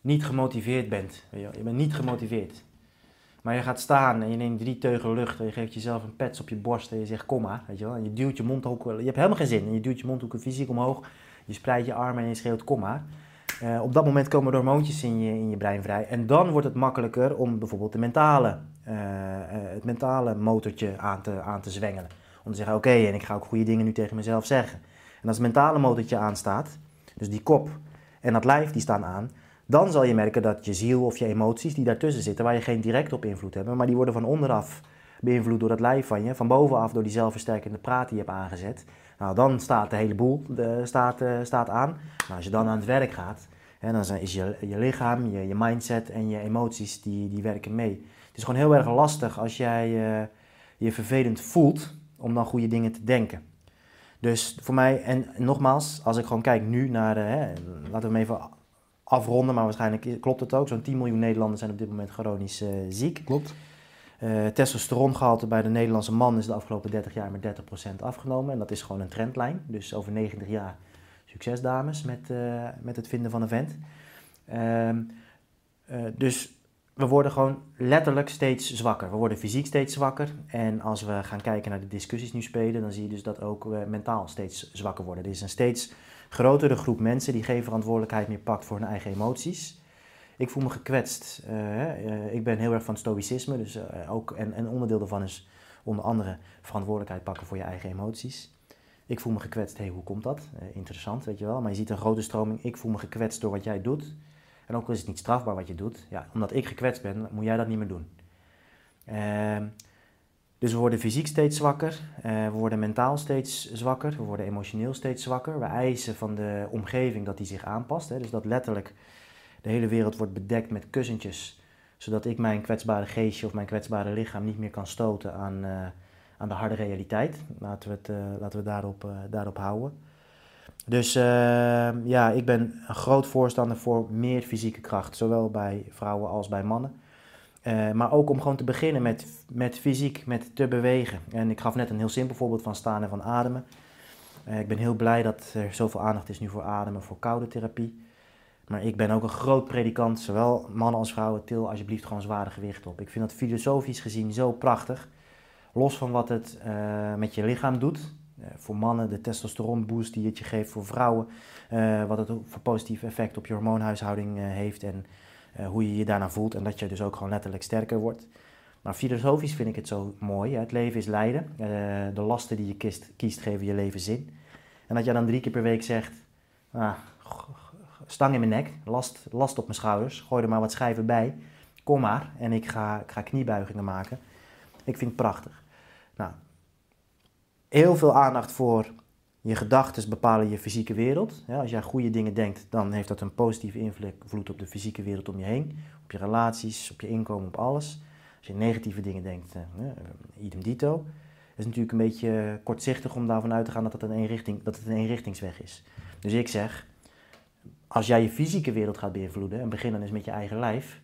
niet gemotiveerd bent, je bent niet gemotiveerd. Maar je gaat staan en je neemt drie teugen lucht en je geeft jezelf een pets op je borst en je zegt kom maar, weet je wel. En je duwt je mondhoeken, je hebt helemaal geen zin en je duwt je mondhoeken fysiek omhoog. Je spreidt je armen en je schreeuwt kom maar. Eh, op dat moment komen er hormoontjes in je, in je brein vrij. En dan wordt het makkelijker om bijvoorbeeld de mentale, eh, eh, het mentale motortje aan te, aan te zwengelen. Om te zeggen, oké, en ik ga ook goede dingen nu tegen mezelf zeggen. En als het mentale motortje aanstaat, dus die kop en dat lijf die staan aan, dan zal je merken dat je ziel of je emoties die daartussen zitten, waar je geen direct op invloed hebt, maar die worden van onderaf beïnvloed door dat lijf van je, van bovenaf door die zelfversterkende praat die je hebt aangezet. Nou, dan staat de hele boel de, staat, eh, staat aan. Nou, als je dan aan het werk gaat, hè, dan is je, je lichaam, je, je mindset en je emoties, die, die werken mee. Het is gewoon heel erg lastig als jij eh, je vervelend voelt, om dan goede dingen te denken. Dus voor mij, en nogmaals, als ik gewoon kijk nu naar, eh, hè, laten we hem even afronden, maar waarschijnlijk klopt het ook. Zo'n 10 miljoen Nederlanders zijn op dit moment chronisch eh, ziek. Klopt. Eh testosterongehalte bij de Nederlandse man is de afgelopen 30 jaar met 30% afgenomen. En dat is gewoon een trendlijn. Dus over 90 jaar succes dames met, eh, met het vinden van een vent. Ehm, eh, dus we worden gewoon letterlijk steeds zwakker. We worden fysiek steeds zwakker. En als we gaan kijken naar de discussies nu spelen, dan zie je dus dat ook we mentaal steeds zwakker worden. Er is een steeds grotere groep mensen die geen verantwoordelijkheid meer pakt voor hun eigen emoties. Ik voel me gekwetst. Eh, eh, ik ben heel erg van stoïcisme. Dus eh, ook, en een onderdeel daarvan is onder andere verantwoordelijkheid pakken voor je eigen emoties. Ik voel me gekwetst. Hey, hoe komt dat? Interessant, weet je wel. Maar je ziet een grote stroming. Ik voel me gekwetst door wat jij doet. En ook al is het niet strafbaar wat je doet. Ja, omdat ik gekwetst ben, moet jij dat niet meer doen. Dus we worden fysiek steeds zwakker. eh, we worden mentaal steeds zwakker. We worden emotioneel steeds zwakker. We eisen van de omgeving dat die zich aanpast. Hè. Dus dat letterlijk de hele wereld wordt bedekt met kussentjes, zodat ik mijn kwetsbare geestje of mijn kwetsbare lichaam niet meer kan stoten aan, eh, aan de harde realiteit. Laten we het eh, laten we daarop, daarop houden. Dus ja, ik ben een groot voorstander voor meer fysieke kracht, zowel bij vrouwen als bij mannen. Eh, maar ook om gewoon te beginnen met, met fysiek, met te bewegen. En ik gaf net een heel simpel voorbeeld van staan en van ademen. Eh, ik ben heel blij dat er zoveel aandacht is nu voor ademen, voor koude therapie. Maar ik ben ook een groot predikant, zowel mannen als vrouwen, til alsjeblieft gewoon zware gewicht op. Ik vind dat filosofisch gezien zo prachtig. Los van wat het eh, met je lichaam doet. Voor mannen de testosteronboost die het je geeft. Voor vrouwen wat het voor positief effect op je hormoonhuishouding heeft. En hoe je je daarna voelt. En dat je dus ook gewoon letterlijk sterker wordt. Maar filosofisch vind ik het zo mooi. Het leven is lijden. Eh, de lasten die je kiest, geven je leven zin. En dat je dan drie keer per week zegt... Ah, stang in mijn nek, last, last op mijn schouders, gooi er maar wat schijven bij, kom maar en ik ga, ga kniebuigingen maken. Ik vind het prachtig. Nou, heel veel aandacht voor Je gedachten bepalen je fysieke wereld. Ja, als jij goede dingen denkt, dan heeft dat een positieve invloed op de fysieke wereld om je heen. Op je relaties, op je inkomen, op alles. Als je negatieve dingen denkt, uh, idem dito. Het is natuurlijk een beetje kortzichtig om daarvan uit te gaan dat het een, eenrichting, dat het een eenrichtingsweg is. Dus ik zeg, als jij je fysieke wereld gaat beïnvloeden, en begin dan eens met je eigen lijf,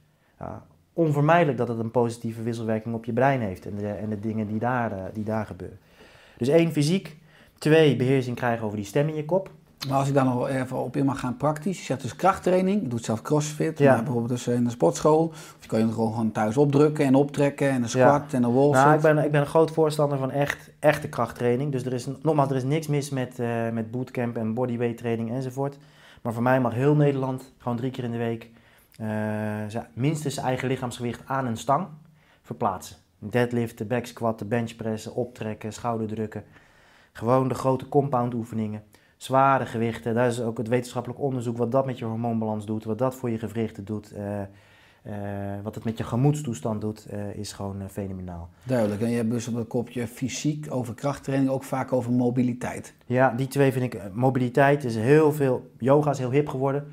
onvermijdelijk dat het een positieve wisselwerking op je brein heeft en de, en de dingen die daar, uh, die daar gebeuren. Dus één, fysiek. Twee, beheersing krijgen over die stem in je kop. Maar als ik daar nog even op in mag gaan praktisch. Je zegt dus krachttraining. Je doet zelf crossfit. Ja. bijvoorbeeld dus in de sportschool. Of je kan je gewoon, gewoon thuis opdrukken en optrekken. En een squat en een wall Nou, ik ben, ik ben een groot voorstander van echt, echte krachttraining. Dus er is, nogmaals, er is niks mis met, uh, met bootcamp en bodyweight training enzovoort. Maar voor mij mag heel Nederland gewoon drie keer in de week uh, minstens zijn eigen lichaamsgewicht aan een stang verplaatsen. Deadliften, backsquatten, benchpressen, optrekken, schouderdrukken. Gewoon de grote compound oefeningen. Zware gewichten, daar is ook het wetenschappelijk onderzoek wat dat met je hormoonbalans doet, wat dat voor je gewrichten doet. Uh, uh, wat het met je gemoedstoestand doet, uh, is gewoon fenomenaal. Duidelijk. En je hebt dus op het kopje fysiek over krachttraining, ook vaak over mobiliteit. Ja, die twee vind ik. Mobiliteit is heel veel. Yoga is heel hip geworden.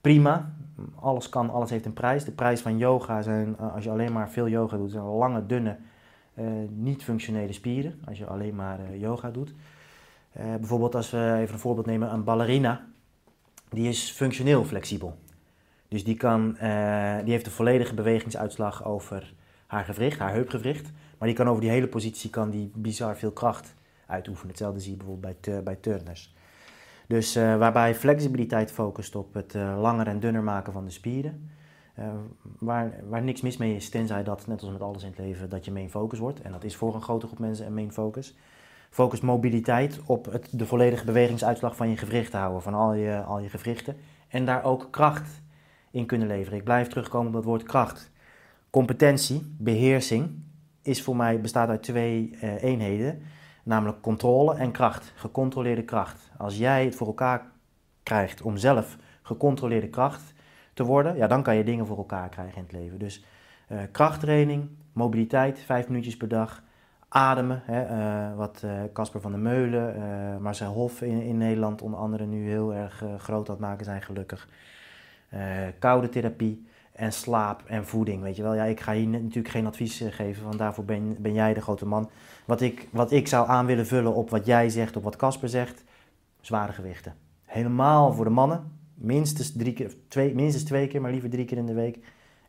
Prima alles kan, alles heeft een prijs. De prijs van yoga zijn, eh, als je alleen maar veel yoga doet, zijn lange, dunne, niet-functionele spieren. Als je alleen maar uh, yoga doet. Uh, bijvoorbeeld als we even een voorbeeld nemen, een ballerina. Die is functioneel flexibel. Dus die, kan, die heeft een volledige bewegingsuitslag over haar gewricht, haar heupgewricht. Maar die kan over die hele positie kan die bizar veel kracht uitoefenen. Hetzelfde zie je bijvoorbeeld bij, bij turners. Dus waarbij flexibiliteit focust op het langer en dunner maken van de spieren. Uh, waar, waar niks mis mee is, tenzij dat, net als met alles in het leven, dat je main focus wordt. En dat is voor een grote groep mensen een main focus. Focus mobiliteit op het, de volledige bewegingsuitslag van je gewrichten houden, van al je, al je gewrichten. En daar ook kracht in kunnen leveren. Ik blijf terugkomen op dat woord kracht. Competentie, beheersing, is voor mij, bestaat uit twee eenheden. Namelijk controle en kracht, gecontroleerde kracht. Als jij het voor elkaar krijgt om zelf gecontroleerde kracht te worden, ja, dan kan je dingen voor elkaar krijgen in het leven. Dus uh, krachttraining, mobiliteit, vijf minuutjes per dag, ademen, hè, uh, wat Casper uh, van der Meulen, Marcel Hof in, in Nederland onder andere nu heel erg groot aan het maken zijn gelukkig. koude therapie en slaap en voeding, weet je wel. Ja, ik ga hier natuurlijk geen advies geven, want daarvoor ben, ben jij de grote man. Wat ik, wat ik zou aan willen vullen op wat jij zegt, op wat Casper zegt, zware gewichten. Helemaal voor de mannen, minstens, drie keer, twee, minstens twee keer, maar liever drie keer in de week.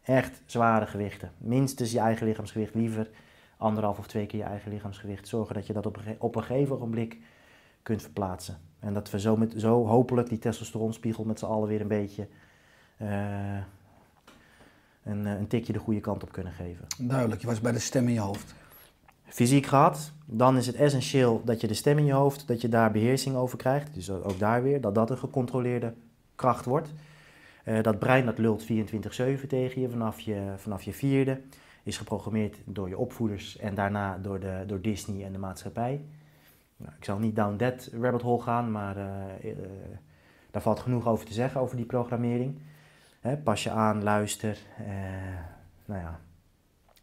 Echt zware gewichten. Minstens je eigen lichaamsgewicht, liever anderhalf of twee keer je eigen lichaamsgewicht. Zorgen dat je dat op een, op een gegeven ogenblik kunt verplaatsen. En dat we zo, met, zo hopelijk die testosteronspiegel met z'n allen weer een beetje uh, een, een tikje de goede kant op kunnen geven. Duidelijk, je was bij de stem in je hoofd fysiek gehad, dan is het essentieel dat je de stem in je hoofd, dat je daar beheersing over krijgt. Dus ook daar weer, dat dat een gecontroleerde kracht wordt. Uh, dat brein dat lult 24-7 tegen je vanaf, je vanaf je vierde. Is geprogrammeerd door je opvoeders en daarna door, de, door Disney en de maatschappij. Nou, ik zal niet down that rabbit hole gaan, maar uh, uh, daar valt genoeg over te zeggen over die programmering. Hè, pas je aan, luister. nou ja,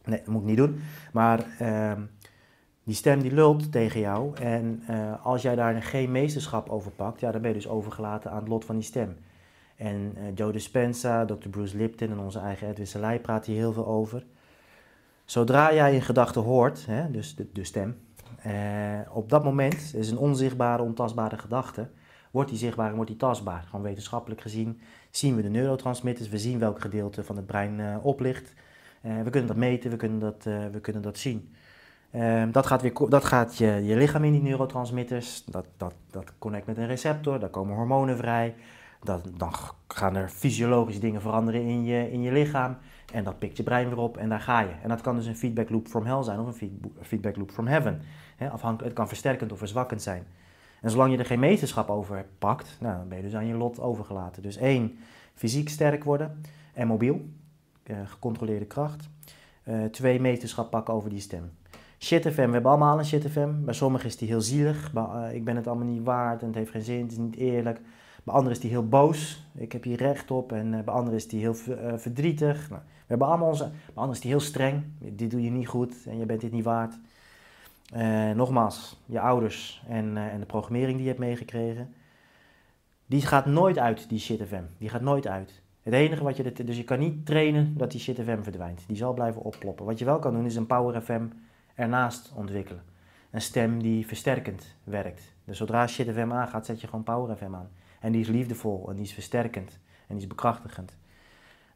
nee, dat moet ik niet doen. Maar ehm, die stem die lult tegen jou en als jij daar geen meesterschap over pakt, ja, dan ben je dus overgelaten aan het lot van die stem. En uh, Joe Dispenza, Dr. Bruce Lipton en onze eigen Edwin Selei praat hier heel veel over. Zodra jij een gedachte hoort, hè, dus de, stem, uh, op dat moment is een onzichtbare, ontastbare gedachte, wordt die zichtbaar en wordt die tastbaar. Gewoon wetenschappelijk gezien zien we de neurotransmitters, we zien welk gedeelte van het brein oplicht. we kunnen dat meten, we kunnen dat, we kunnen dat zien. Um, dat gaat, weer, dat gaat je, je lichaam in die neurotransmitters, dat, dat, dat connect met een receptor, daar komen hormonen vrij. Dan gaan er fysiologische dingen veranderen in je, in je lichaam. En dat pikt je brein weer op en daar ga je. En dat kan dus een feedback loop from hell zijn of een feedback loop from heaven. afhankelijk, het kan versterkend of verzwakkend zijn. En zolang je er geen meesterschap over pakt, nou, dan ben je dus aan je lot overgelaten. Dus één, fysiek sterk worden en mobiel, uh, gecontroleerde kracht. Uh, twee, meesterschap pakken over die stem. Shit FM, we hebben allemaal een Shit FM. Bij sommigen is die heel zielig. Uh, ik ben het allemaal niet waard en het heeft geen zin, het is niet eerlijk. Bij anderen is die heel boos. Ik heb hier recht op. En uh, bij anderen is die heel uh, verdrietig. Nou, we hebben allemaal onze. Bij anderen is die heel streng. Dit doe je niet goed en je bent dit niet waard. Eh, nogmaals, je ouders en, eh, en de programmering die je hebt meegekregen, die gaat nooit uit, die shit FM. Die gaat nooit uit. Het enige wat je, dus je kan niet trainen dat die shit FM verdwijnt. Die zal blijven opploppen. Wat je wel kan doen is een Power FM ernaast ontwikkelen. Een stem die versterkend werkt. Dus zodra shit FM aangaat, zet je gewoon Power FM aan. En die is liefdevol en die is versterkend en die is bekrachtigend.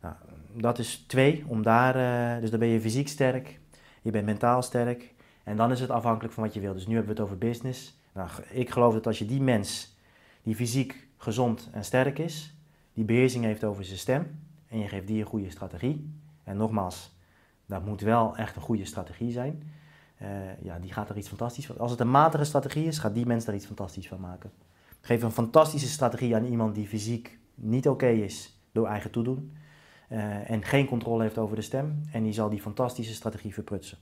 Nou, dat is twee, om daar, eh, dus dan ben je fysiek sterk, je bent mentaal sterk en dan is het afhankelijk van wat je wil. Dus nu hebben we het over business. Nou, ik geloof dat als je die mens, die fysiek gezond en sterk is, die beheersing heeft over zijn stem en je geeft die een goede strategie. En nogmaals, dat moet wel echt een goede strategie zijn. Eh, ja, die gaat er iets fantastisch van. Als het een matige strategie is, gaat die mens daar iets fantastisch van maken. Geef een fantastische strategie aan iemand die fysiek niet oké is door eigen toedoen. Uh, en geen controle heeft over de stem. En die zal die fantastische strategie verprutsen.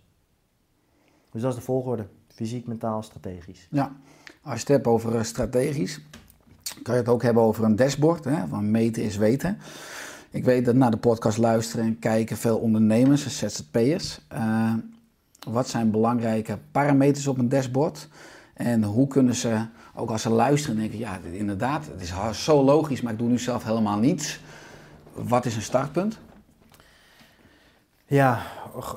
Dus dat is de volgorde. Fysiek, mentaal, strategisch. Ja, als je het hebt over eh, strategisch, kan je het ook hebben over een dashboard. Hè, van meten is weten. Ik weet dat naar de podcast luisteren en kijken veel ondernemers, ZZP'ers. Uh, wat zijn belangrijke parameters op een dashboard? En hoe kunnen ze, ook als ze luisteren, denken: ja, inderdaad, het is zo logisch, maar ik doe nu zelf helemaal niets. Wat is een startpunt? Ja,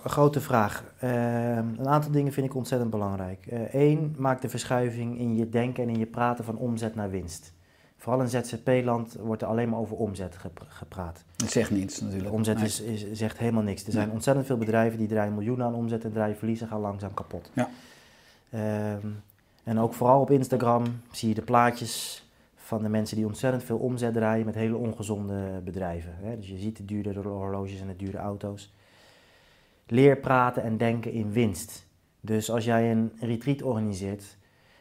grote vraag. Uh, een aantal dingen vind ik ontzettend belangrijk. Eén, uh, maak de verschuiving in je denken en in je praten van omzet naar winst. Vooral in ZZP-land wordt er alleen maar over omzet gepraat. Het zegt niets natuurlijk. Omzet is, is, zegt helemaal niks. Er zijn ontzettend veel bedrijven die draaien miljoenen aan omzet en draaien verliezen gaan langzaam kapot. Ja. Uh, en ook vooral op Instagram zie je de plaatjes van de mensen die ontzettend veel omzet draaien met hele ongezonde bedrijven. Dus je ziet de dure horloges en de dure auto's. Leer praten en denken in winst. Dus als jij een retreat organiseert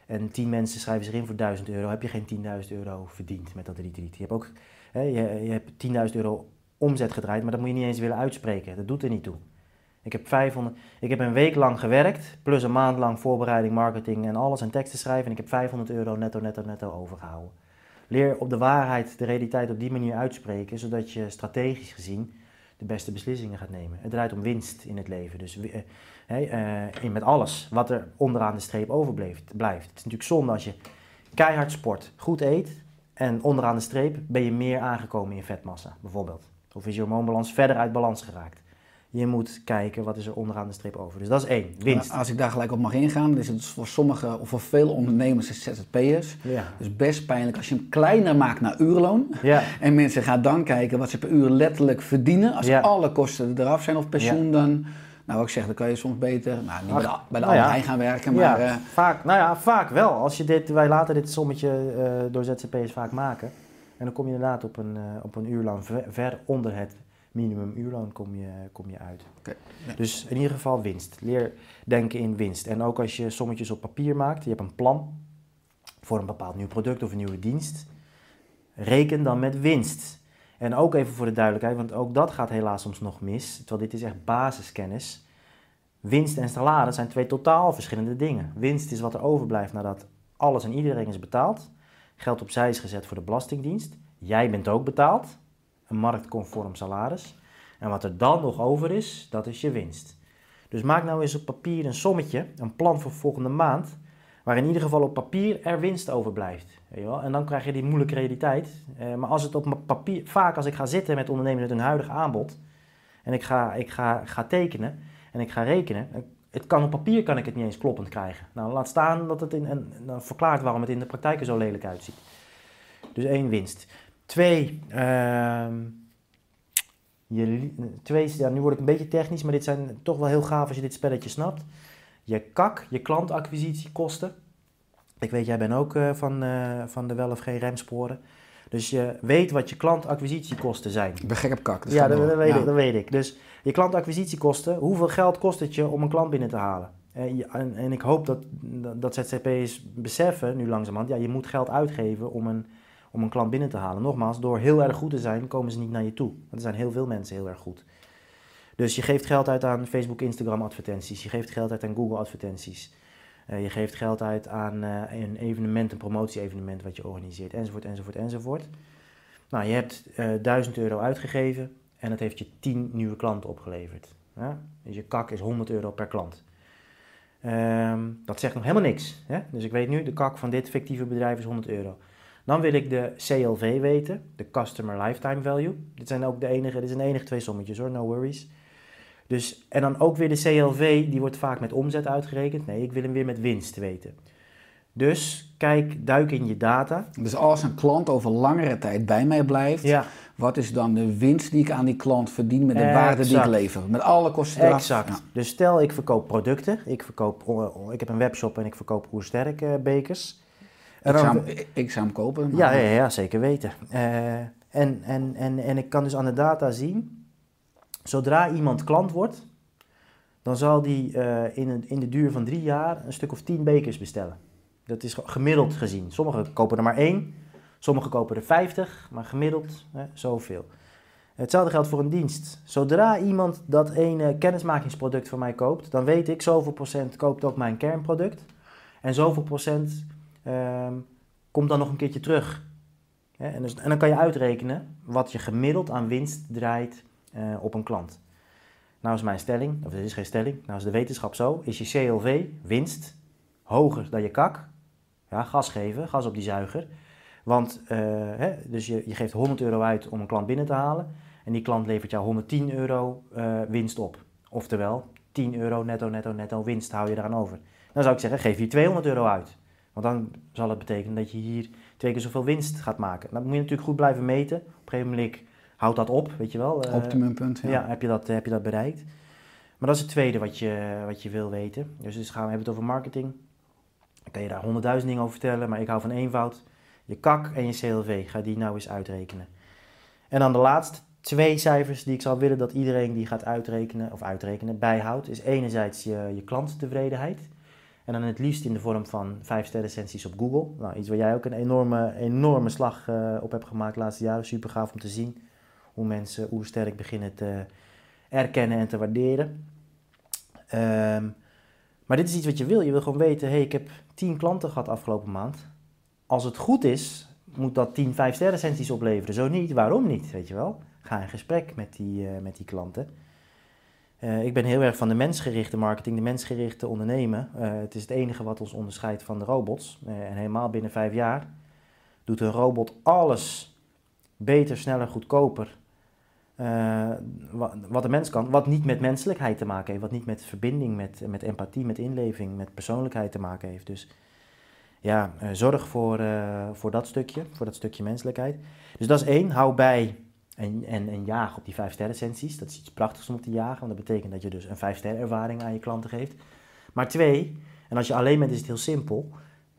en tien mensen schrijven zich in voor 1000 euro, heb je geen 10.000 euro verdiend met dat retreat. Je hebt ook je hebt 10.000 euro omzet gedraaid, maar dat moet je niet eens willen uitspreken. Dat doet er niet toe. Ik heb, 500, ik heb een week lang gewerkt, plus een maand lang voorbereiding, marketing en alles en teksten schrijven. En ik heb 500 euro netto, netto, netto overgehouden. Leer op de waarheid, de realiteit op die manier uitspreken, zodat je strategisch gezien de beste beslissingen gaat nemen. Het draait om winst in het leven. Dus uh, uh, met alles wat er onderaan de streep overblijft. Blijft. Het is natuurlijk zonde als je keihard sport, goed eet en onderaan de streep ben je meer aangekomen in vetmassa, bijvoorbeeld. Of is je hormoonbalans verder uit balans geraakt. Je moet kijken wat is er onderaan de streep over. Dus dat is één, winst. Als ik daar gelijk op mag ingaan, dan is het voor sommige of voor veel ondernemers en ZZP'ers ja. dus best pijnlijk als je hem kleiner maakt naar uurloon. Ja. En mensen gaan dan kijken wat ze per uur letterlijk verdienen. Als alle kosten eraf zijn of pensioen dan... Nou, wat ik zeg, dan kan je soms beter nou, niet bij de, bij de nou gaan werken, maar... Ja, uh, vaak, nou ja, vaak wel. Als je dit, wij laten dit sommetje uh, door ZZP'ers vaak maken. En dan kom je inderdaad op een, uh, op een uurloon ver, ver onder het minimumuurloon kom je, kom je uit. Okay, Dus in ieder geval winst. Leer denken in winst. En ook als je sommetjes op papier maakt, je hebt een plan voor een bepaald nieuw product of een nieuwe dienst, reken dan met winst. En ook even voor de duidelijkheid, want ook dat gaat helaas soms nog mis, terwijl dit is echt basiskennis. Winst en salaris zijn twee totaal verschillende dingen. Winst is wat er overblijft nadat alles en iedereen is betaald. Geld opzij is gezet voor de Belastingdienst. Jij bent ook betaald marktconform salaris. En wat er dan nog over is, dat is je winst. Dus maak nou eens op papier een sommetje, een plan voor volgende maand, waar in ieder geval op papier er winst je wel? En dan krijg je die moeilijke realiteit. Eh, maar als het op papier, vaak als ik ga zitten met ondernemers met hun huidige aanbod, en ik ga, ik ga, ga tekenen en ik ga rekenen, het kan op papier kan ik het niet eens kloppend krijgen. Nou, laat staan dat het in, en dan verklaart waarom het in de praktijk er zo lelijk uitziet. Dus één winst. Twee, uh, je, twee ja, nu word ik een beetje technisch, maar dit zijn toch wel heel gaaf als je dit spelletje snapt. Je kak, je klantacquisitiekosten. Ik weet, jij bent ook uh, van, uh, van de wel of geen remsporen. Dus je weet wat je klantacquisitiekosten zijn. Ik ben gek op kak. ja, dat, dat, weet ik, dat weet ik. Dus je klantacquisitiekosten, hoeveel geld kost het je om een klant binnen te halen? En, en, en ik hoop dat, dat ZZP'ers beseffen, nu langzamerhand, ja, je moet geld uitgeven om een om een klant binnen te halen. Nogmaals, door heel erg goed te zijn, komen ze niet naar je toe. Want er zijn heel veel mensen heel erg goed. Dus je geeft geld uit aan Facebook, Instagram advertenties. Je geeft geld uit aan Google advertenties. Uh, je geeft geld uit aan uh, een evenement, een promotie-evenement wat je organiseert, enzovoort, enzovoort, enzovoort. Nou, je hebt uh, eh, 1000 euro uitgegeven en dat heeft je 10 nieuwe klanten opgeleverd. Dus je kak is 100 euro per klant. Ehm, dat zegt nog helemaal niks. Hè? Dus ik weet nu, de kak van dit fictieve bedrijf is 100 euro. Dan wil ik de CLV weten, de Customer Lifetime Value. Dit zijn ook de enige, dit zijn de enige twee sommetjes hoor, no worries. Dus, en dan ook weer de CLV, die wordt vaak met omzet uitgerekend. Nee, ik wil hem weer met winst weten. Dus kijk, duik in je data. Dus als een klant over langere tijd bij mij blijft, Ja, wat is dan de winst die ik aan die klant verdien met de waarde die ik lever? Met alle kosten eraf? exact. Ja. Dus stel ik verkoop producten. Ik, verkoop, oh, ik heb een webshop en ik verkoop oersterk eh, bekers. En Ik, zou, hem- ik zou hem kopen. maar- Ja, ja, ja, zeker weten. Eh, en, en, en, en ik kan dus aan de data zien, zodra iemand klant wordt, dan zal die eh, in, een, in de duur van drie jaar een stuk of tien bekers bestellen. Dat is ge- gemiddeld gezien. Sommigen kopen er maar één, sommigen kopen er vijftig, maar gemiddeld hè, zoveel. Hetzelfde geldt voor een dienst. Zodra iemand dat ene kennismakingsproduct van mij koopt, dan weet ik zoveel procent koopt ook mijn kernproduct. En zoveel procent ehm, komt dan nog een keertje terug. En, dus, en dan kan je uitrekenen wat je gemiddeld aan winst draait eh, op een klant. Nou is mijn stelling, of het is geen stelling, nou is de wetenschap zo, is je CLV, winst, hoger dan je kak. Ja, gas geven, gas op die zuiger. Want eh, dus je, je geeft 100 euro uit om een klant binnen te halen. En die klant levert jou 110 euro eh, winst op. Oftewel, 10 euro netto, netto, netto winst hou je eraan over. Dan zou ik zeggen, geef hier 200 euro uit. Want dan zal het betekenen dat je hier twee keer zoveel winst gaat maken. Dan moet je natuurlijk goed blijven meten. Op een gegeven moment houdt dat op, weet je wel. eh, Optimumpunt. Ja. ja, heb, je dat, heb je dat bereikt? Maar dat is het tweede wat je, wat je wil weten. Dus, dus gaan we hebben het over marketing. Dan kan je daar honderdduizend dingen over vertellen, maar ik hou van eenvoud. Je kak en je CLV, ga die nou eens uitrekenen. En dan de laatste twee cijfers die ik zou willen dat iedereen die gaat uitrekenen, of uitrekenen, bijhoudt, is enerzijds je, je klanttevredenheid. En dan het liefst in de vorm van 5 sterren recensies op Google. Nou, iets waar jij ook een enorme, enorme slag eh, op hebt gemaakt de laatste jaren. Super gaaf om te zien hoe mensen oersterk beginnen te erkennen en te waarderen. Ehm, maar dit is iets wat je wil. Je wil gewoon weten, hey, ik heb 10 klanten gehad afgelopen maand. Als het goed is, moet dat 10 5 sterren recensies opleveren. Zo niet, waarom niet, weet je wel? Ga in gesprek met die, eh, met die klanten. Eh, ik ben heel erg van de mensgerichte marketing, de mensgerichte ondernemen. Eh, het is het enige wat ons onderscheidt van de robots. Eh, en helemaal binnen vijf jaar doet een robot alles beter, sneller, goedkoper. eh, wa- wat een mens kan, wat niet met menselijkheid te maken heeft, wat niet met verbinding, met, met empathie, met inleving, met persoonlijkheid te maken heeft. Dus ja, zorg voor, voor dat stukje, voor dat stukje menselijkheid. Dus dat is één, hou bij en, en, en jaag op die vijf sterren recensies. Dat is iets prachtigs om te jagen, want dat betekent dat je dus een vijf sterren ervaring aan je klanten geeft. Maar twee, en als je alleen bent is het heel simpel.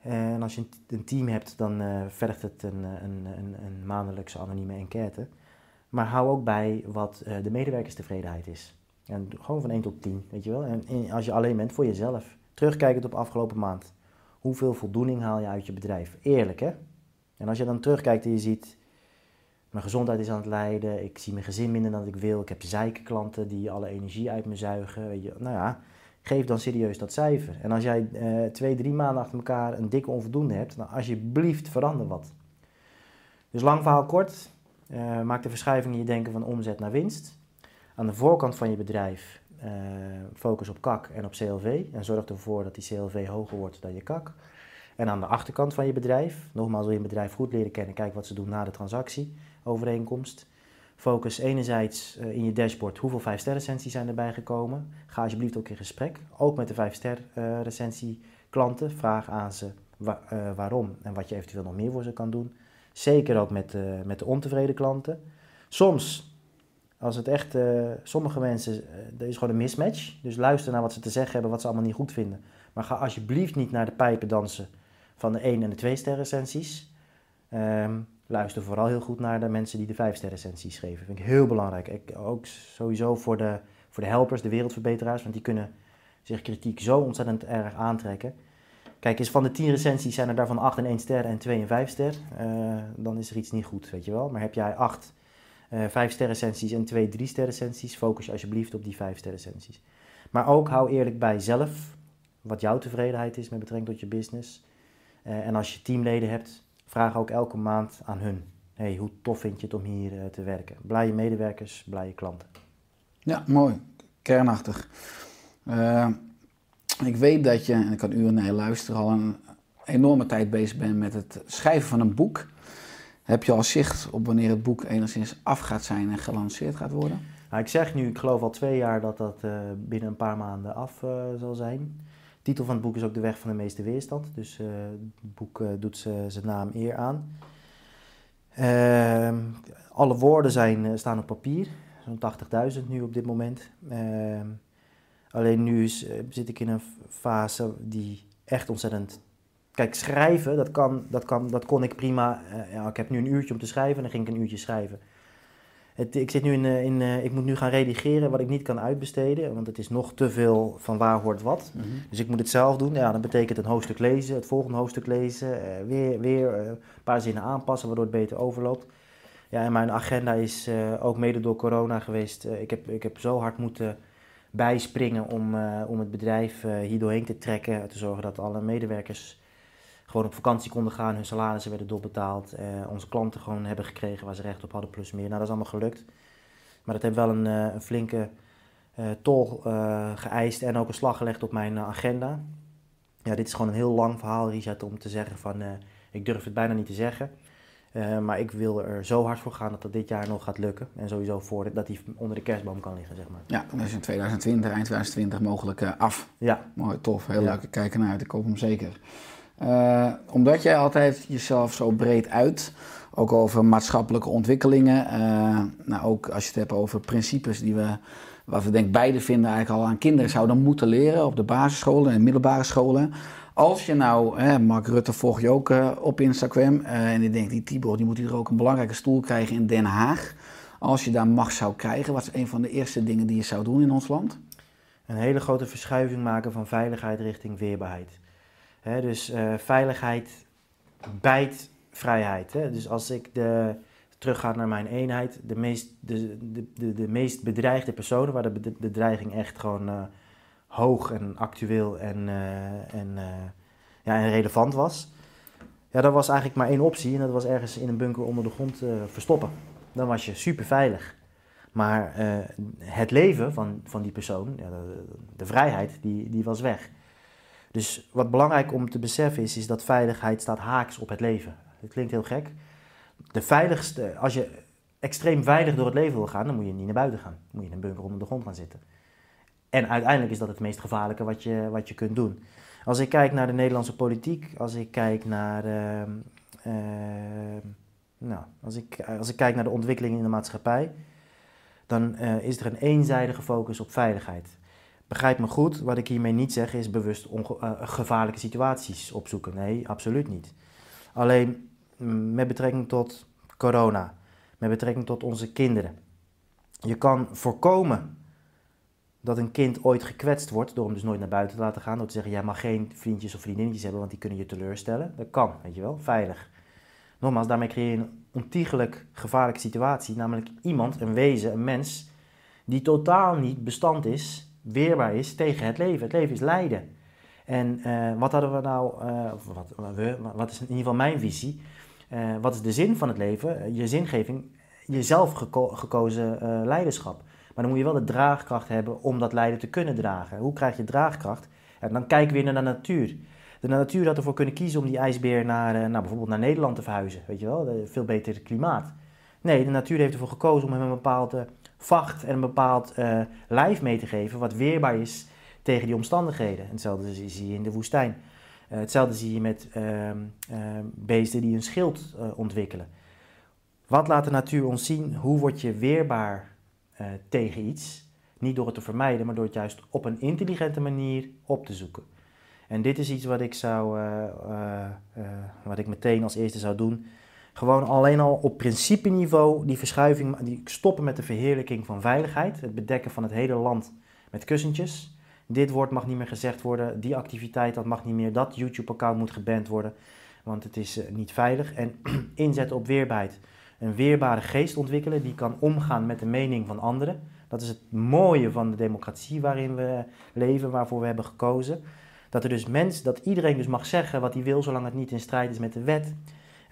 Eh, En als je een, team hebt, dan eh, vergt het een, een, een, een maandelijkse anonieme enquête. Maar hou ook bij wat eh, de medewerkerstevredenheid is. En gewoon van 1 tot 10, weet je wel. En, en als je alleen bent, voor jezelf. Terugkijkend op afgelopen maand. Hoeveel voldoening haal je uit je bedrijf? Eerlijk, hè? En als je dan terugkijkt en je ziet... Mijn gezondheid is aan het lijden. Ik zie mijn gezin minder dan ik wil. Ik heb zeikklanten die alle energie uit me zuigen. Weet je, nou ja, geef dan serieus dat cijfer. En als jij eh, twee, drie maanden achter elkaar een dikke onvoldoende hebt, dan alsjeblieft verander wat. Dus lang verhaal kort, eh, maak de verschuiving in je denken van omzet naar winst. Aan de voorkant van je bedrijf eh, focus op kak en op CLV en zorg ervoor dat die CLV hoger wordt dan je kak. En aan de achterkant van je bedrijf, nogmaals wil je een bedrijf goed leren kennen, kijk wat ze doen na de transactieovereenkomst. Focus enerzijds eh, in je dashboard hoeveel 5 ster recensies zijn erbij gekomen. Ga alsjeblieft ook in gesprek, ook met de 5 ster recensie klanten. Vraag aan ze eh, waarom en wat je eventueel nog meer voor ze kan doen. Zeker ook met, eh, met de ontevreden klanten. Soms, als het echt, sommige mensen, eh, er is gewoon een mismatch. Dus luister naar wat ze te zeggen hebben, wat ze allemaal niet goed vinden. Maar ga alsjeblieft niet naar de pijpen dansen van de 1 en de 2 ster recensies. Ehm, luister vooral heel goed naar de mensen die de 5 ster recensies geven. Vind ik heel belangrijk. Ik, ook sowieso voor de, voor de helpers, de wereldverbeteraars, want die kunnen zich kritiek zo ontzettend erg aantrekken. Kijk, eens van de 10 recensies zijn er daarvan 8 en 1 ster en 2 en 5 ster. Eh, dan is er iets niet goed, weet je wel. Maar heb jij 8 eh 5 ster recensies en 2 3 ster recensies, focus je alsjeblieft op die 5 ster recensies. Maar ook hou eerlijk bij zelf wat jouw tevredenheid is met betrekking tot je business. Eh, en als je teamleden hebt, vraag ook elke maand aan hun. Hey, hoe tof vind je het om hier eh, te werken? Blije medewerkers, blije klanten. Ja, mooi. Kernachtig. Eh, Ik weet dat je, en ik kan u naar je luisteren, al een enorme tijd bezig bent met het schrijven van een boek. Heb je al zicht op wanneer het boek enigszins af gaat zijn en gelanceerd gaat worden? Nou, ik zeg nu, ik geloof al twee jaar dat dat eh, binnen een paar maanden af zal zijn. Titel van het boek is ook De Weg van de Meeste Weerstand. Dus eh, het boek eh, doet zijn naam eer aan. Ehm, alle woorden zijn, eh, staan op papier. Zo'n 80.000 nu op dit moment. Ehm, alleen nu zit ik in een fase die echt ontzettend... Kijk, schrijven, dat, kan, dat, kan, dat kon ik prima. ja, ik heb nu een uurtje om te schrijven en dan ging ik een uurtje schrijven. Het, ik, zit nu in, eh, in, eh, ik moet nu gaan redigeren wat ik niet kan uitbesteden, want het is nog te veel van waar hoort wat. Dus ik moet het zelf doen. Ja, dat betekent een hoofdstuk lezen, het volgende hoofdstuk lezen, eh, weer, weer een paar zinnen aanpassen waardoor het beter overloopt. Ja, en mijn agenda is ook mede door corona geweest. Ik, heb, ik heb zo hard moeten bijspringen om, om het bedrijf eh, hier doorheen te trekken. Te zorgen dat alle medewerkers gewoon op vakantie konden gaan. Hun salarissen werden doorbetaald. eh, onze klanten gewoon hebben gekregen waar ze recht op hadden, plus meer. Nou, dat is allemaal gelukt. Maar dat heeft wel een, eh, een flinke eh, tol geëist en ook een slag gelegd op mijn agenda. Ja, dit is gewoon een heel lang verhaal, Richard, om te zeggen van... ik durf het bijna niet te zeggen. Maar ik wil er zo hard voor gaan dat dat dit jaar nog gaat lukken. En sowieso voor dat hij onder de kerstboom kan liggen, zeg maar. Ja, dan is in 2020, eind 2020 mogelijk af. Ja, Mooi, tof. Heel Ja. leuk. Ik kijk ernaar uit. Ik koop hem zeker. Eh, omdat jij altijd jezelf zo breed uit, ook over maatschappelijke ontwikkelingen, eh, nou ook als je het hebt over principes die we, waar we denk beide vinden eigenlijk al aan kinderen zouden moeten leren op de basisscholen en middelbare scholen. Als je nou, hè, Mark Rutte volg je ook eh, op Instagram en ik denk die Tibor die moet hier ook een belangrijke stoel krijgen in Den Haag. Als je daar macht zou krijgen, wat is een van de eerste dingen die je zou doen in ons land? een hele grote verschuiving maken van veiligheid richting weerbaarheid. Dus eh, veiligheid bijt vrijheid. Hè? Dus als ik de, terugga naar mijn eenheid, de meest, de, de, de, meest bedreigde personen, waar de bed- bedreiging echt gewoon eh, hoog en actueel en, eh, en, ja, en relevant was. Ja, dat was eigenlijk maar één optie en dat was ergens in een bunker onder de grond verstoppen. Dan was je super veilig. Maar het leven van, van die persoon, ja, de, de vrijheid, die, die was weg. Dus wat belangrijk om te beseffen is, is dat veiligheid staat haaks op het leven. Het klinkt heel gek. De veiligste, als je extreem veilig door het leven wil gaan, dan moet je niet naar buiten gaan. Dan moet je in een bunker onder de grond gaan zitten. En uiteindelijk is dat het meest gevaarlijke wat je, wat je kunt doen. Als ik kijk naar de Nederlandse politiek, als ik kijk naar, ehm, ehm, nou, als ik, als ik kijk naar de ontwikkelingen in de maatschappij, dan eh, is er een eenzijdige focus op veiligheid. Begrijp me goed, wat ik hiermee niet zeg is bewust eh, gevaarlijke situaties opzoeken. Nee, absoluut niet. Alleen mm, met betrekking tot corona, met betrekking tot onze kinderen. Je kan voorkomen dat een kind ooit gekwetst wordt door hem dus nooit naar buiten te laten gaan. Door te zeggen, jij mag geen vriendjes of vriendinnetjes hebben, want die kunnen je teleurstellen. Dat kan, weet je wel, veilig. Nogmaals, daarmee creëer je een ontiegelijk gevaarlijke situatie. Namelijk iemand, een wezen, een mens, die totaal niet bestand is, weerbaar is tegen het leven. Het leven is lijden. En eh, wat hadden we nou, eh, wat, wat is in ieder geval mijn visie? Eh, wat is de zin van het leven? Je zingeving, jezelf geko- gekozen leiderschap. Maar dan moet je wel de draagkracht hebben om dat lijden te kunnen dragen. Hoe krijg je draagkracht? En dan kijken we weer naar de natuur. De natuur had ervoor kunnen kiezen om die ijsbeer naar, nou, bijvoorbeeld naar Nederland te verhuizen. Weet je wel, veel beter klimaat. Nee, de natuur heeft ervoor gekozen om hem een bepaalde vacht en een bepaald eh, lijf mee te geven, wat weerbaar is tegen die omstandigheden. En hetzelfde zie je in de woestijn. Eh, hetzelfde zie je met ehm, ehm, beesten die een schild eh, ontwikkelen. Wat laat de natuur ons zien? Hoe word je weerbaar tegen iets? Niet door het te vermijden, maar door het juist op een intelligente manier op te zoeken. En dit is iets wat ik zou, wat ik meteen als eerste zou doen. Gewoon alleen al op principeniveau die verschuiving, die stoppen met de verheerlijking van veiligheid, het bedekken van het hele land met kussentjes. Dit woord mag niet meer gezegd worden, die activiteit dat mag niet meer, dat YouTube-account moet geband worden, want het is eh, niet veilig. En <clears throat> inzetten op weerbaarheid. Een weerbare geest ontwikkelen die kan omgaan met de mening van anderen. Dat is het mooie van de democratie waarin we leven, waarvoor we hebben gekozen. Dat er dus mens, dat iedereen dus mag zeggen wat hij wil, zolang het niet in strijd is met de wet.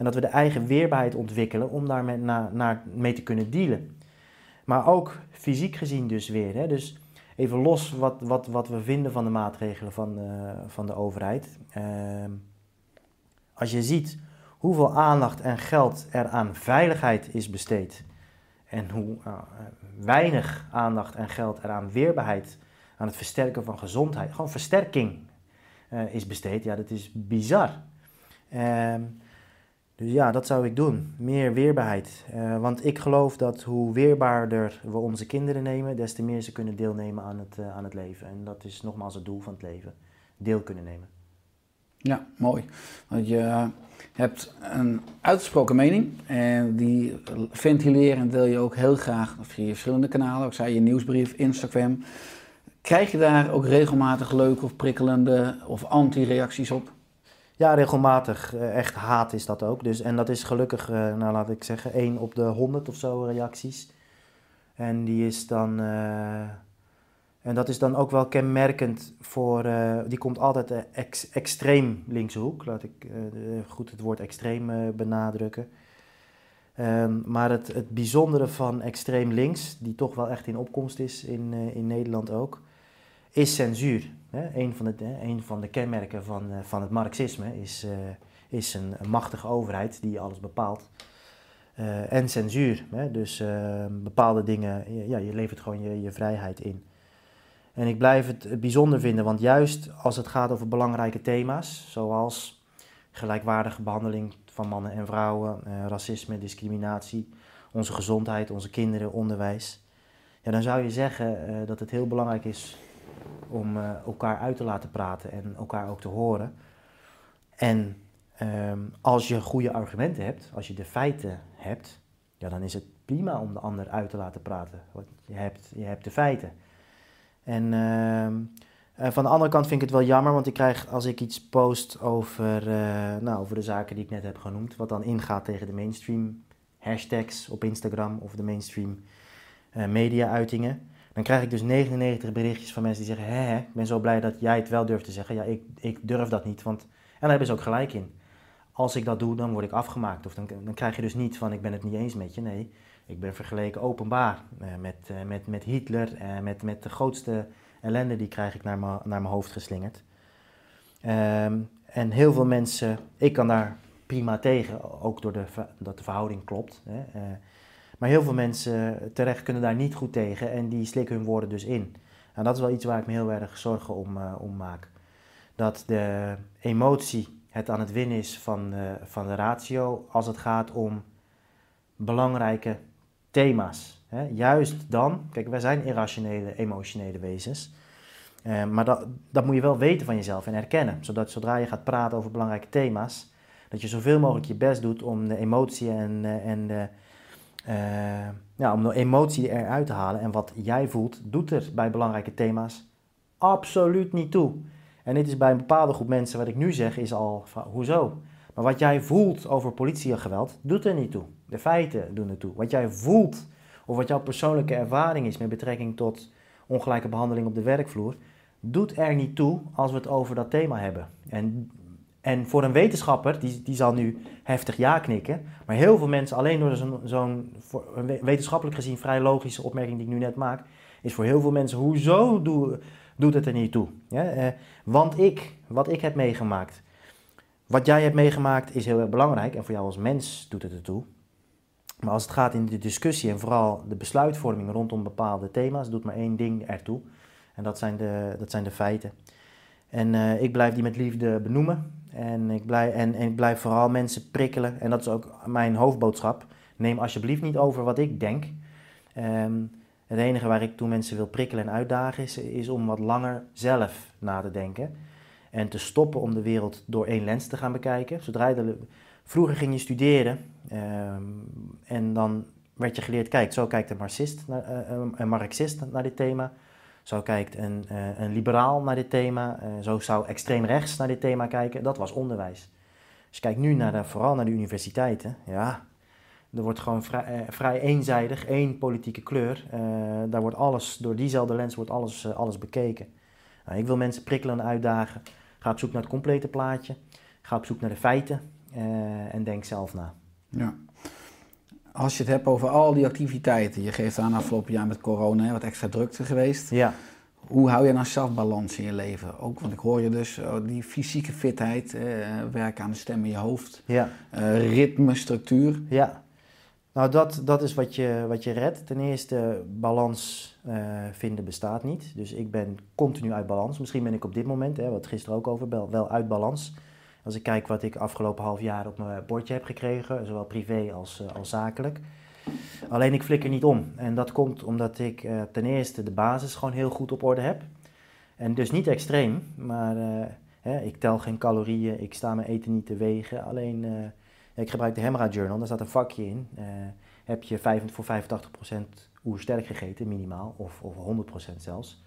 En dat we de eigen weerbaarheid ontwikkelen om daar met, na, naar, mee te kunnen dealen. Maar ook fysiek gezien dus weer. Hè? Dus even los wat, wat, wat we vinden van de maatregelen van, eh, van de overheid. Ehm, als je ziet hoeveel aandacht en geld er aan veiligheid is besteed en hoe eh, weinig aandacht en geld er aan weerbaarheid, aan het versterken van gezondheid, gewoon versterking eh, is besteed, ja, dat is bizar. Dus ja, dat zou ik doen. Meer weerbaarheid. Eh, want ik geloof dat hoe weerbaarder we onze kinderen nemen, des te meer ze kunnen deelnemen aan het, aan het leven. En dat is nogmaals het doel van het leven: deel kunnen nemen. Ja, mooi. Want je hebt een uitgesproken mening en die ventileer en deel je ook heel graag via verschillende kanalen. Ik zei je nieuwsbrief, Instagram. Krijg je daar ook regelmatig leuke of prikkelende of anti-reacties op? Ja, regelmatig. Eh, echt haat is dat ook. Dus, en dat is gelukkig, eh, nou laat ik zeggen, 1 op de 100 of zo reacties. En die is dan. Uh, en dat is dan ook wel kenmerkend voor, die komt altijd ex, extreem linkse hoek, laat ik goed het woord extreem benadrukken. Um, maar het, het bijzondere van extreem links, die toch wel echt in opkomst is in, in Nederland ook, is censuur. Hè? Een, van de, van de kenmerken van, van het marxisme is, is een, machtige overheid die alles bepaalt. en censuur, hè? dus bepaalde dingen, ja, je levert gewoon je, je vrijheid in. En ik blijf het bijzonder vinden, want juist als het gaat over belangrijke thema's, zoals gelijkwaardige behandeling van mannen en vrouwen, eh, racisme, discriminatie, onze gezondheid, onze kinderen, onderwijs, ja, dan zou je zeggen eh, dat het heel belangrijk is om uh, elkaar uit te laten praten en elkaar ook te horen. En ehm, als je goede argumenten hebt, als je de feiten hebt, ja, dan is het prima om de ander uit te laten praten. Want je hebt, je hebt de feiten. En uh, van de andere kant vind ik het wel jammer, want ik krijg als ik iets post over, uh, nou, over de zaken die ik net heb genoemd, wat dan ingaat tegen de mainstream hashtags op Instagram of de mainstream media-uitingen, dan krijg ik dus 99 berichtjes van mensen die zeggen: Hé, ik ben zo blij dat jij het wel durft te zeggen. Ja, ik, ik durf dat niet, want. En daar hebben ze ook gelijk in. Als ik dat doe, dan word ik afgemaakt. Of dan, dan krijg je dus niet van: ik ben het niet eens met je. Nee, ik ben vergeleken openbaar uh, met, uh, met, met Hitler, uh, met, met de grootste ellende die krijg ik naar mijn naar mijn hoofd geslingerd. Um, en heel veel mensen, ik kan daar prima tegen, ook door de, dat de verhouding klopt. Hè, maar heel veel mensen terecht kunnen daar niet goed tegen en die slikken hun woorden dus in. En dat is wel iets waar ik me heel erg zorgen om, om maak. Dat de emotie het aan het winnen is van, van de ratio als het gaat om belangrijke thema's. Juist dan, kijk, wij zijn irrationele, emotionele wezens. Maar dat, dat moet je wel weten van jezelf en herkennen. Zodat zodra je gaat praten over belangrijke thema's, dat je zoveel mogelijk je best doet om de emotie en, en de, uh, ja, om de emotie eruit te halen. En wat jij voelt, doet er bij belangrijke thema's absoluut niet toe. En dit is bij een bepaalde groep mensen, wat ik nu zeg, is al hoezo? Maar wat jij voelt over politiegeweld, doet er niet toe. De feiten doen er toe. Wat jij voelt, of wat jouw persoonlijke ervaring is met betrekking tot ongelijke behandeling op de werkvloer, doet er niet toe als we het over dat thema hebben. En, en voor een wetenschapper, die, die zal nu heftig ja knikken, maar heel veel mensen, alleen door zo'n zo'n wetenschappelijk gezien vrij logische opmerking die ik nu net maak, is voor heel veel mensen, hoezo doe, doet het er niet toe? Ja, eh, want ik, wat ik heb meegemaakt, wat jij hebt meegemaakt is heel erg belangrijk en voor jou als mens doet het ertoe. Maar als het gaat in de discussie en vooral de besluitvorming rondom bepaalde thema's, doet maar één ding ertoe. En dat zijn de, dat zijn de feiten. En uh, ik blijf die met liefde benoemen. En ik, blijf, en, ik blijf vooral mensen prikkelen. En dat is ook mijn hoofdboodschap. Neem alsjeblieft niet over wat ik denk. Um, het enige waar ik toe mensen wil prikkelen en uitdagen is, is om wat langer zelf na te denken. En te stoppen om de wereld door één lens te gaan bekijken. Zodra je vroeger ging je studeren um, en dan werd je geleerd, kijk, zo kijkt een marxist, naar, uh, een marxist naar dit thema. Zo kijkt een, uh, een liberaal naar dit thema. Uh, zo zou extreem rechts naar dit thema kijken. Dat was onderwijs. Als je kijkt nu naar de, vooral naar de universiteiten, ja, er wordt gewoon vrij, vrij eenzijdig, één politieke kleur. daar wordt alles, door diezelfde lens wordt alles, alles bekeken. Nou, ik wil mensen prikkelen en uitdagen Ga op zoek naar het complete plaatje. Ga op zoek naar de feiten uh, en denk zelf na. Ja. Als je het hebt over al die activiteiten, je geeft aan afgelopen jaar met corona wat extra drukte geweest. Ja. Hoe hou je nou zelf balans in je leven? Ook, want ik hoor je dus, oh, die fysieke fitheid, eh, werken aan de stem in je hoofd, Ja, eh, ritme, structuur. ja. Nou, dat, dat is wat je, wat je redt. Ten eerste, balans eh, vinden bestaat niet. Dus ik ben continu uit balans. Misschien ben ik op dit moment, hè, wat gisteren ook over, wel, wel uit balans. Als ik kijk wat ik afgelopen half jaar op mijn bordje heb gekregen, zowel privé als, eh, als zakelijk. Alleen ik flikker niet om. En dat komt omdat ik eh, ten eerste de basis gewoon heel goed op orde heb. En dus niet extreem, maar eh, hè, ik tel geen calorieën, ik sta mijn eten niet te wegen. Alleen ik gebruik de Hemra Journal, daar staat een vakje in. Heb je vijf- voor 85% oersterk gegeten, minimaal, of, of 100% zelfs.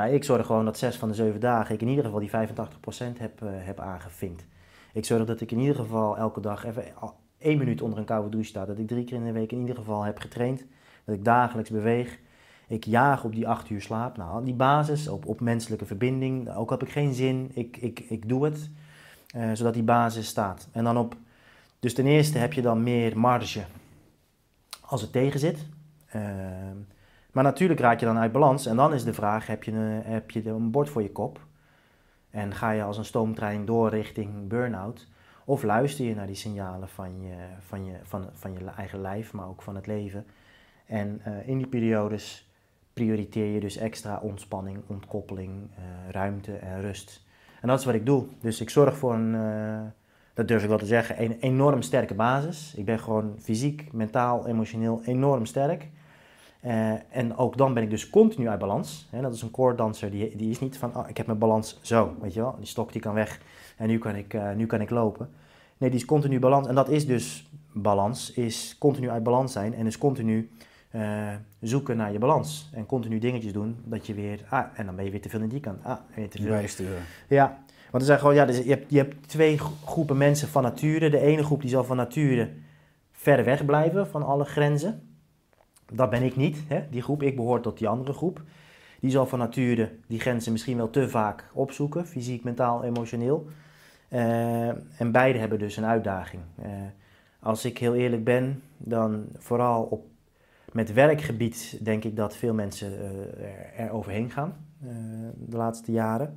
Nou, ik zorg gewoon dat zes van de zeven dagen ik in ieder geval die 85% heb, eh, heb aangevinkt. Ik zorg dat ik in ieder geval elke dag even één minuut onder een koude douche sta. Dat ik drie keer in de week in ieder geval heb getraind. Dat ik dagelijks beweeg. Ik jaag op die acht uur slaap. Nou, die basis, op, op menselijke verbinding. Ook heb ik geen zin, ik, ik, ik doe het. eh, zodat die basis staat. En dan op... Dus ten eerste heb je dan meer marge als het tegen zit. Ehm, maar natuurlijk raak je dan uit balans. En dan is de vraag, heb je een, heb je een bord voor je kop? En ga je als een stoomtrein door richting burn-out? Of luister je naar die signalen van je, van je, van, van je eigen lijf, maar ook van het leven? En eh, in die periodes prioriteer je dus extra ontspanning, ontkoppeling, eh, ruimte en rust. En dat is wat ik doe. Dus ik zorg voor een, eh, dat durf ik wel te zeggen, een enorm sterke basis. Ik ben gewoon fysiek, mentaal, emotioneel enorm sterk. Eh, en ook dan ben ik dus continu uit balans. Hè, dat is een koorddanser, die, die is niet van, oh, ik heb mijn balans zo, weet je wel. Die stok die kan weg en nu kan ik, eh, nu kan ik lopen. Nee, die is continu balans. En dat is dus balans, is continu uit balans zijn en is continu eh, zoeken naar je balans. En continu dingetjes doen, dat je weer, ah, en dan ben je weer te veel in die kant. Ah, weer te veel. Bijsturen. Ja, want er zijn gewoon, ja, dus je, hebt, je hebt twee gro- groepen mensen van nature. De ene groep die zal van nature ver weg blijven van alle grenzen. Dat ben ik niet, hè? die groep. Ik behoor tot die andere groep. Die zal van nature die grenzen misschien wel te vaak opzoeken, fysiek, mentaal, emotioneel. Eh, en beide hebben dus een uitdaging. Eh, als ik heel eerlijk ben, dan vooral op, met werkgebied denk ik dat veel mensen eh, er, er overheen gaan de laatste jaren.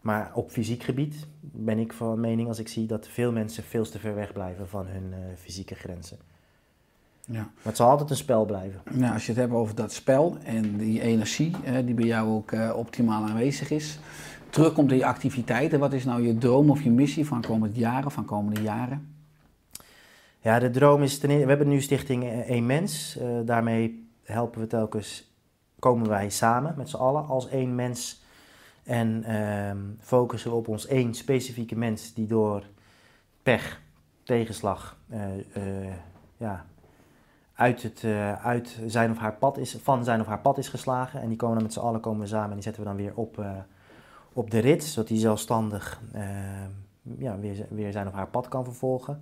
Maar op fysiek gebied ben ik van mening als ik zie dat veel mensen veel te ver weg blijven van hun fysieke grenzen. Ja. Maar het zal altijd een spel blijven. Nou, als je het hebt over dat spel en die energie eh, die bij jou ook eh, optimaal aanwezig is. Terugkomt in je activiteiten. Wat is nou je droom of je missie van komend jaar of van komende jaren? Ja, de droom is ten eerste, we hebben nu stichting eh, één mens. Eh, daarmee helpen we telkens, komen wij samen met z'n allen als één mens. En ehm, focussen we op ons één specifieke mens die door pech, tegenslag, eh, ja, uit, het, eh, uit zijn of haar pad is, van zijn of haar pad is geslagen. En die komen dan met z'n allen komen samen en die zetten we dan weer op, eh, op de rit, zodat hij zelfstandig eh, ja, weer, weer zijn of haar pad kan vervolgen.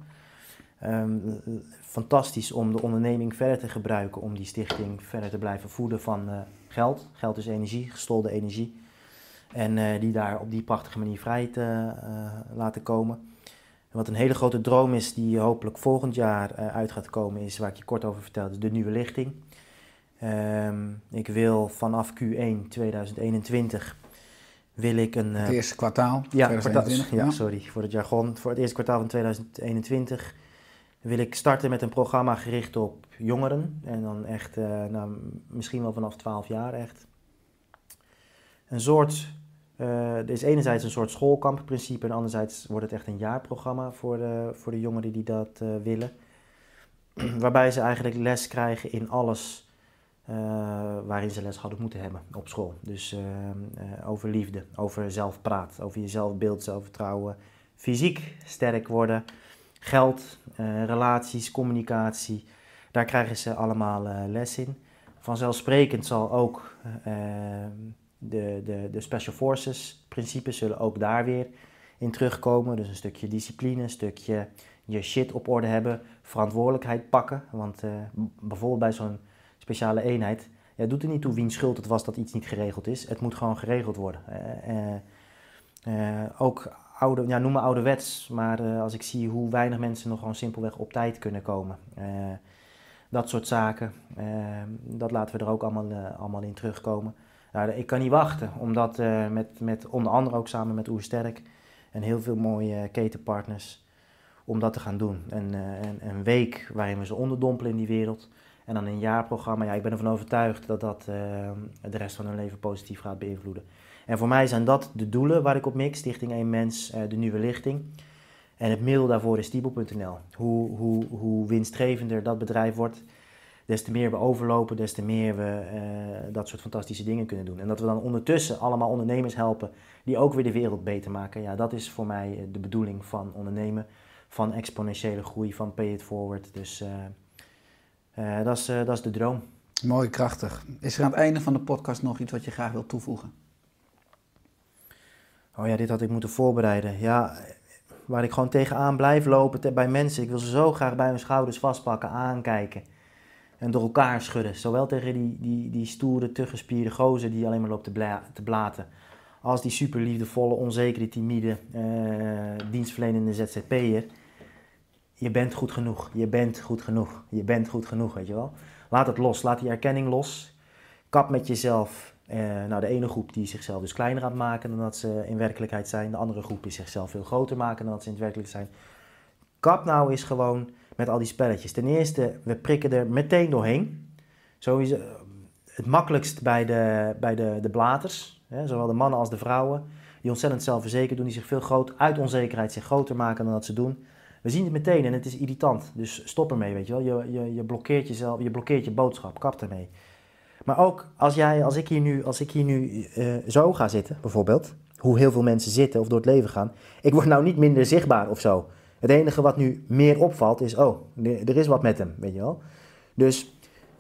Ehm, fantastisch om de onderneming verder te gebruiken om die stichting verder te blijven voeden van geld. Geld is energie, gestolde energie. En die daar op die prachtige manier vrij te laten komen. Wat een hele grote droom is, die hopelijk volgend jaar eh, uit gaat komen, is waar ik je kort over vertelde, is de nieuwe lichting. Ehm, ik wil vanaf Q1 2021 wil ik een Het eh, eerste kwartaal, ja, 2021. kwartaal- ja, sorry voor het jargon. Voor het eerste kwartaal van 2021 wil ik starten met een programma gericht op jongeren. En dan echt, eh, nou, misschien wel vanaf 12 jaar echt. Een soort, eh er is enerzijds een soort schoolkampprincipe en anderzijds wordt het echt een jaarprogramma voor de, voor de jongeren die dat eh, willen. <clears throat> Waarbij ze eigenlijk les krijgen in alles eh, waarin ze les hadden moeten hebben op school. Dus over liefde, over zelfpraat, over je zelfbeeld, zelfvertrouwen, fysiek sterk worden, geld, relaties, communicatie. Daar krijgen ze allemaal les in. Vanzelfsprekend zal ook de, de, de Special Forces principes zullen ook daar weer in terugkomen. Dus een stukje discipline, een stukje je shit op orde hebben, verantwoordelijkheid pakken. Want eh, bijvoorbeeld bij zo'n speciale eenheid, ja, het doet er niet toe wiens schuld het was dat iets niet geregeld is. Het moet gewoon geregeld worden. Eh, eh, ook oude, ja, noem maar ouderwets, maar als ik zie hoe weinig mensen nog gewoon simpelweg op tijd kunnen komen. dat soort zaken, dat laten we er ook allemaal, allemaal in terugkomen. Nou, ik kan niet wachten om dat eh, met, met onder andere ook samen met Oersterk en heel veel mooie ketenpartners, om dat te gaan doen. En, eh, en een week waarin we ze onderdompelen in die wereld. En dan een jaarprogramma. Ja, ik ben ervan overtuigd dat dat eh, de rest van hun leven positief gaat beïnvloeden. En voor mij zijn dat de doelen waar ik op mik. Stichting 1 Mens, eh, de nieuwe lichting. En het middel daarvoor is Stiebel.nl. Hoe, hoe, hoe winstgevender dat bedrijf wordt, des te meer we overlopen, des te meer we eh, dat soort fantastische dingen kunnen doen. En dat we dan ondertussen allemaal ondernemers helpen die ook weer de wereld beter maken. Ja, dat is voor mij eh, de bedoeling van ondernemen, van exponentiële groei, van pay it forward. Dus eh, dat, is, dat is de droom. Mooi, krachtig. Is er aan het einde van de podcast nog iets wat je graag wilt toevoegen? Oh ja, dit had ik moeten voorbereiden. Ja, waar ik gewoon tegenaan blijf lopen bij mensen. Ik wil ze zo graag bij hun schouders vastpakken, aankijken. En door elkaar schudden. Zowel tegen die, die, die stoere, te gespierde gozer die alleen maar loopt te, te blaten. Als die super liefdevolle, onzekere, timide, eh, dienstverlenende ZZP'er. Je bent goed genoeg. Je bent goed genoeg. Je bent goed genoeg, weet je wel. Laat het los. Laat die erkenning los. Kap met jezelf. Nou, de ene groep die zichzelf dus kleiner gaat maken dan dat ze in werkelijkheid zijn. De andere groep die zichzelf veel groter maken dan dat ze in werkelijkheid zijn. Kap nou is gewoon met al die spelletjes. Ten eerste, we prikken er meteen doorheen. Sowieso het makkelijkst bij de, bij de, de blaters. Hè, zowel de mannen als de vrouwen. Die ontzettend zelfverzekerd doen. Die zich veel groot, uit onzekerheid zich groter maken dan dat ze doen. We zien het meteen en het is irritant. Dus stop ermee, weet je wel. Je, je, je blokkeert jezelf, je blokkeert je boodschap. Kap ermee. Maar ook als, jij, als ik hier nu, als ik hier nu eh, zo ga zitten, bijvoorbeeld, hoe heel veel mensen zitten of door het leven gaan, ik word nou niet minder zichtbaar of zo. Het enige wat nu meer opvalt is, oh, er is wat met hem, weet je wel. Dus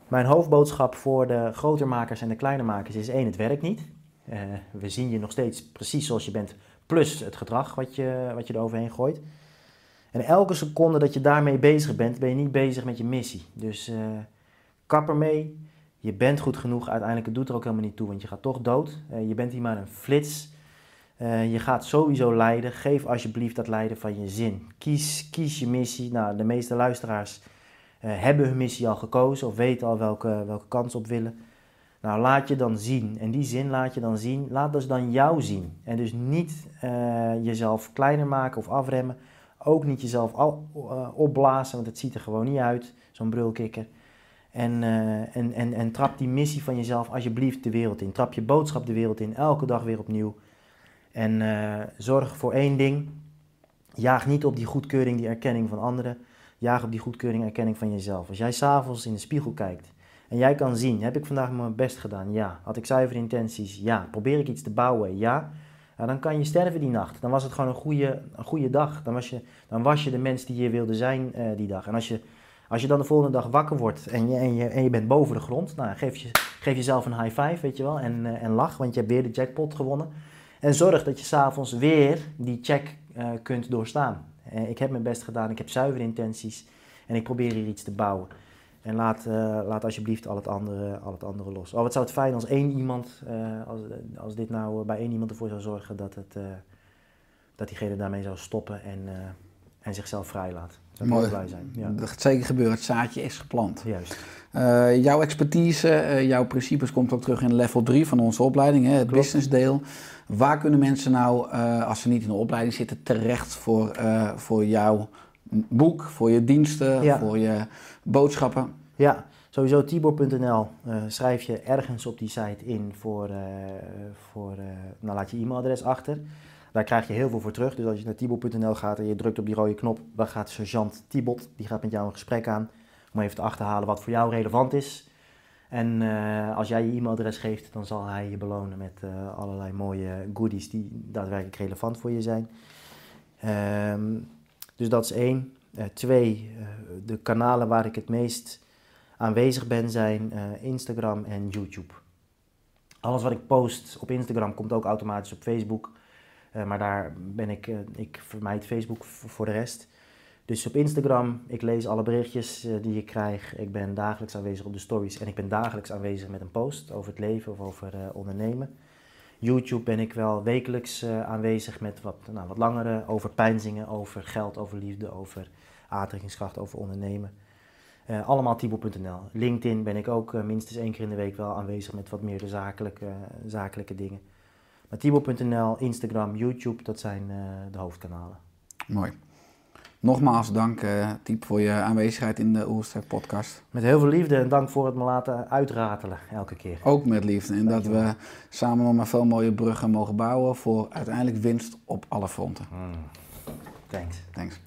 mijn hoofdboodschap voor de grotermakers en de kleinermakers is één, het werkt niet. Eh, we zien je nog steeds precies zoals je bent, plus het gedrag wat je, wat je eroverheen gooit. En elke seconde dat je daarmee bezig bent, ben je niet bezig met je missie. Dus eh kap ermee. Je bent goed genoeg. Uiteindelijk het doet er ook helemaal niet toe, want je gaat toch dood. Eh, je bent hier maar een flits. Eh, je gaat sowieso lijden. Geef alsjeblieft dat lijden van je zin. Kies, kies je missie. Nou, de meeste luisteraars eh, hebben hun missie al gekozen of weten al welke, welke kant ze op willen. Nou, laat je dan zien. En die zin laat je dan zien. Laat dus dan jou zien. En dus niet eh, jezelf kleiner maken of afremmen. Ook niet jezelf al- opblazen, want het ziet er gewoon niet uit, zo'n brulkikker. En, en, en, en trap die missie van jezelf alsjeblieft de wereld in. Trap je boodschap de wereld in, elke dag weer opnieuw. En eh, zorg voor één ding. Jaag niet op die goedkeuring, die erkenning van anderen. Jaag op die goedkeuring, erkenning van jezelf. Als jij s'avonds in de spiegel kijkt en jij kan zien, heb ik vandaag mijn best gedaan? Ja. Had ik zuivere intenties? Ja. Probeer ik iets te bouwen? Ja. Ja, dan kan je sterven die nacht. Dan was het gewoon een goede, een goede dag. Dan was, je, dan was je de mens die je wilde zijn eh, die dag. En als je, als je dan de volgende dag wakker wordt en je, en je, en je bent boven de grond, nou, geef, je, geef jezelf een high five, weet je wel, en, eh, en lach, want je hebt weer de jackpot gewonnen. En zorg dat je s'avonds weer die check eh, kunt doorstaan. Eh, ik heb mijn best gedaan, ik heb zuivere intenties en ik probeer hier iets te bouwen. En laat, eh, laat alsjeblieft al het, andere, al het andere los. Oh, wat zou het fijn als één iemand, als, als dit nou bij één iemand ervoor zou zorgen dat, het, dat diegene daarmee zou stoppen en, en zichzelf ik Mooi. heel blij zijn. Ja, Dat gaat zeker gebeuren. Het zaadje is geplant. juist. Eh, jouw expertise, eh, jouw principes komt ook terug in level 3 van onze opleiding, hè, het Klopt. business deel. Waar kunnen mensen nou, eh, als ze niet in de opleiding zitten, terecht voor, voor jouw boek, voor je diensten, Ja. voor je boodschappen? Ja, sowieso tibor.nl schrijf je ergens op die site in voor, voor nou laat je e-mailadres achter. Daar krijg je heel veel voor terug. Dus als je naar tibor.nl gaat en je drukt op die rode knop, dan gaat sergeant Tibot, die gaat met jou een gesprek aan om even te achterhalen wat voor jou relevant is. En eh, als jij je e-mailadres geeft, dan zal hij je belonen met eh, allerlei mooie goodies die daadwerkelijk relevant voor je zijn. Ehm, dus dat is één. Eh, twee, de kanalen waar ik het meest aanwezig ben zijn Instagram en YouTube. Alles wat ik post op Instagram komt ook automatisch op Facebook. Eh, maar daar ben ik, eh, ik vermijd Facebook voor de rest. Dus op Instagram, ik lees alle berichtjes eh, die ik krijg. Ik ben dagelijks aanwezig op de stories en ik ben dagelijks aanwezig met een post over het leven of over ondernemen. YouTube ben ik wel wekelijks aanwezig met wat, nou, wat langere over pijnzingen, over geld, over liefde, over aantrekkingskracht, over ondernemen. Allemaal Tibor.nl. LinkedIn ben ik ook minstens één keer in de week wel aanwezig met wat meer de zakelijke, zakelijke dingen. Maar Instagram, YouTube, dat zijn eh, de hoofdkanalen. Mooi. Nogmaals dank, Tiep, voor je aanwezigheid in de Oersterk podcast. Met heel veel liefde en dank voor het me laten uitratelen elke keer. Ook met liefde. En dat we samen nog maar veel mooie bruggen mogen bouwen voor uiteindelijk winst op alle fronten. Thanks. Thanks.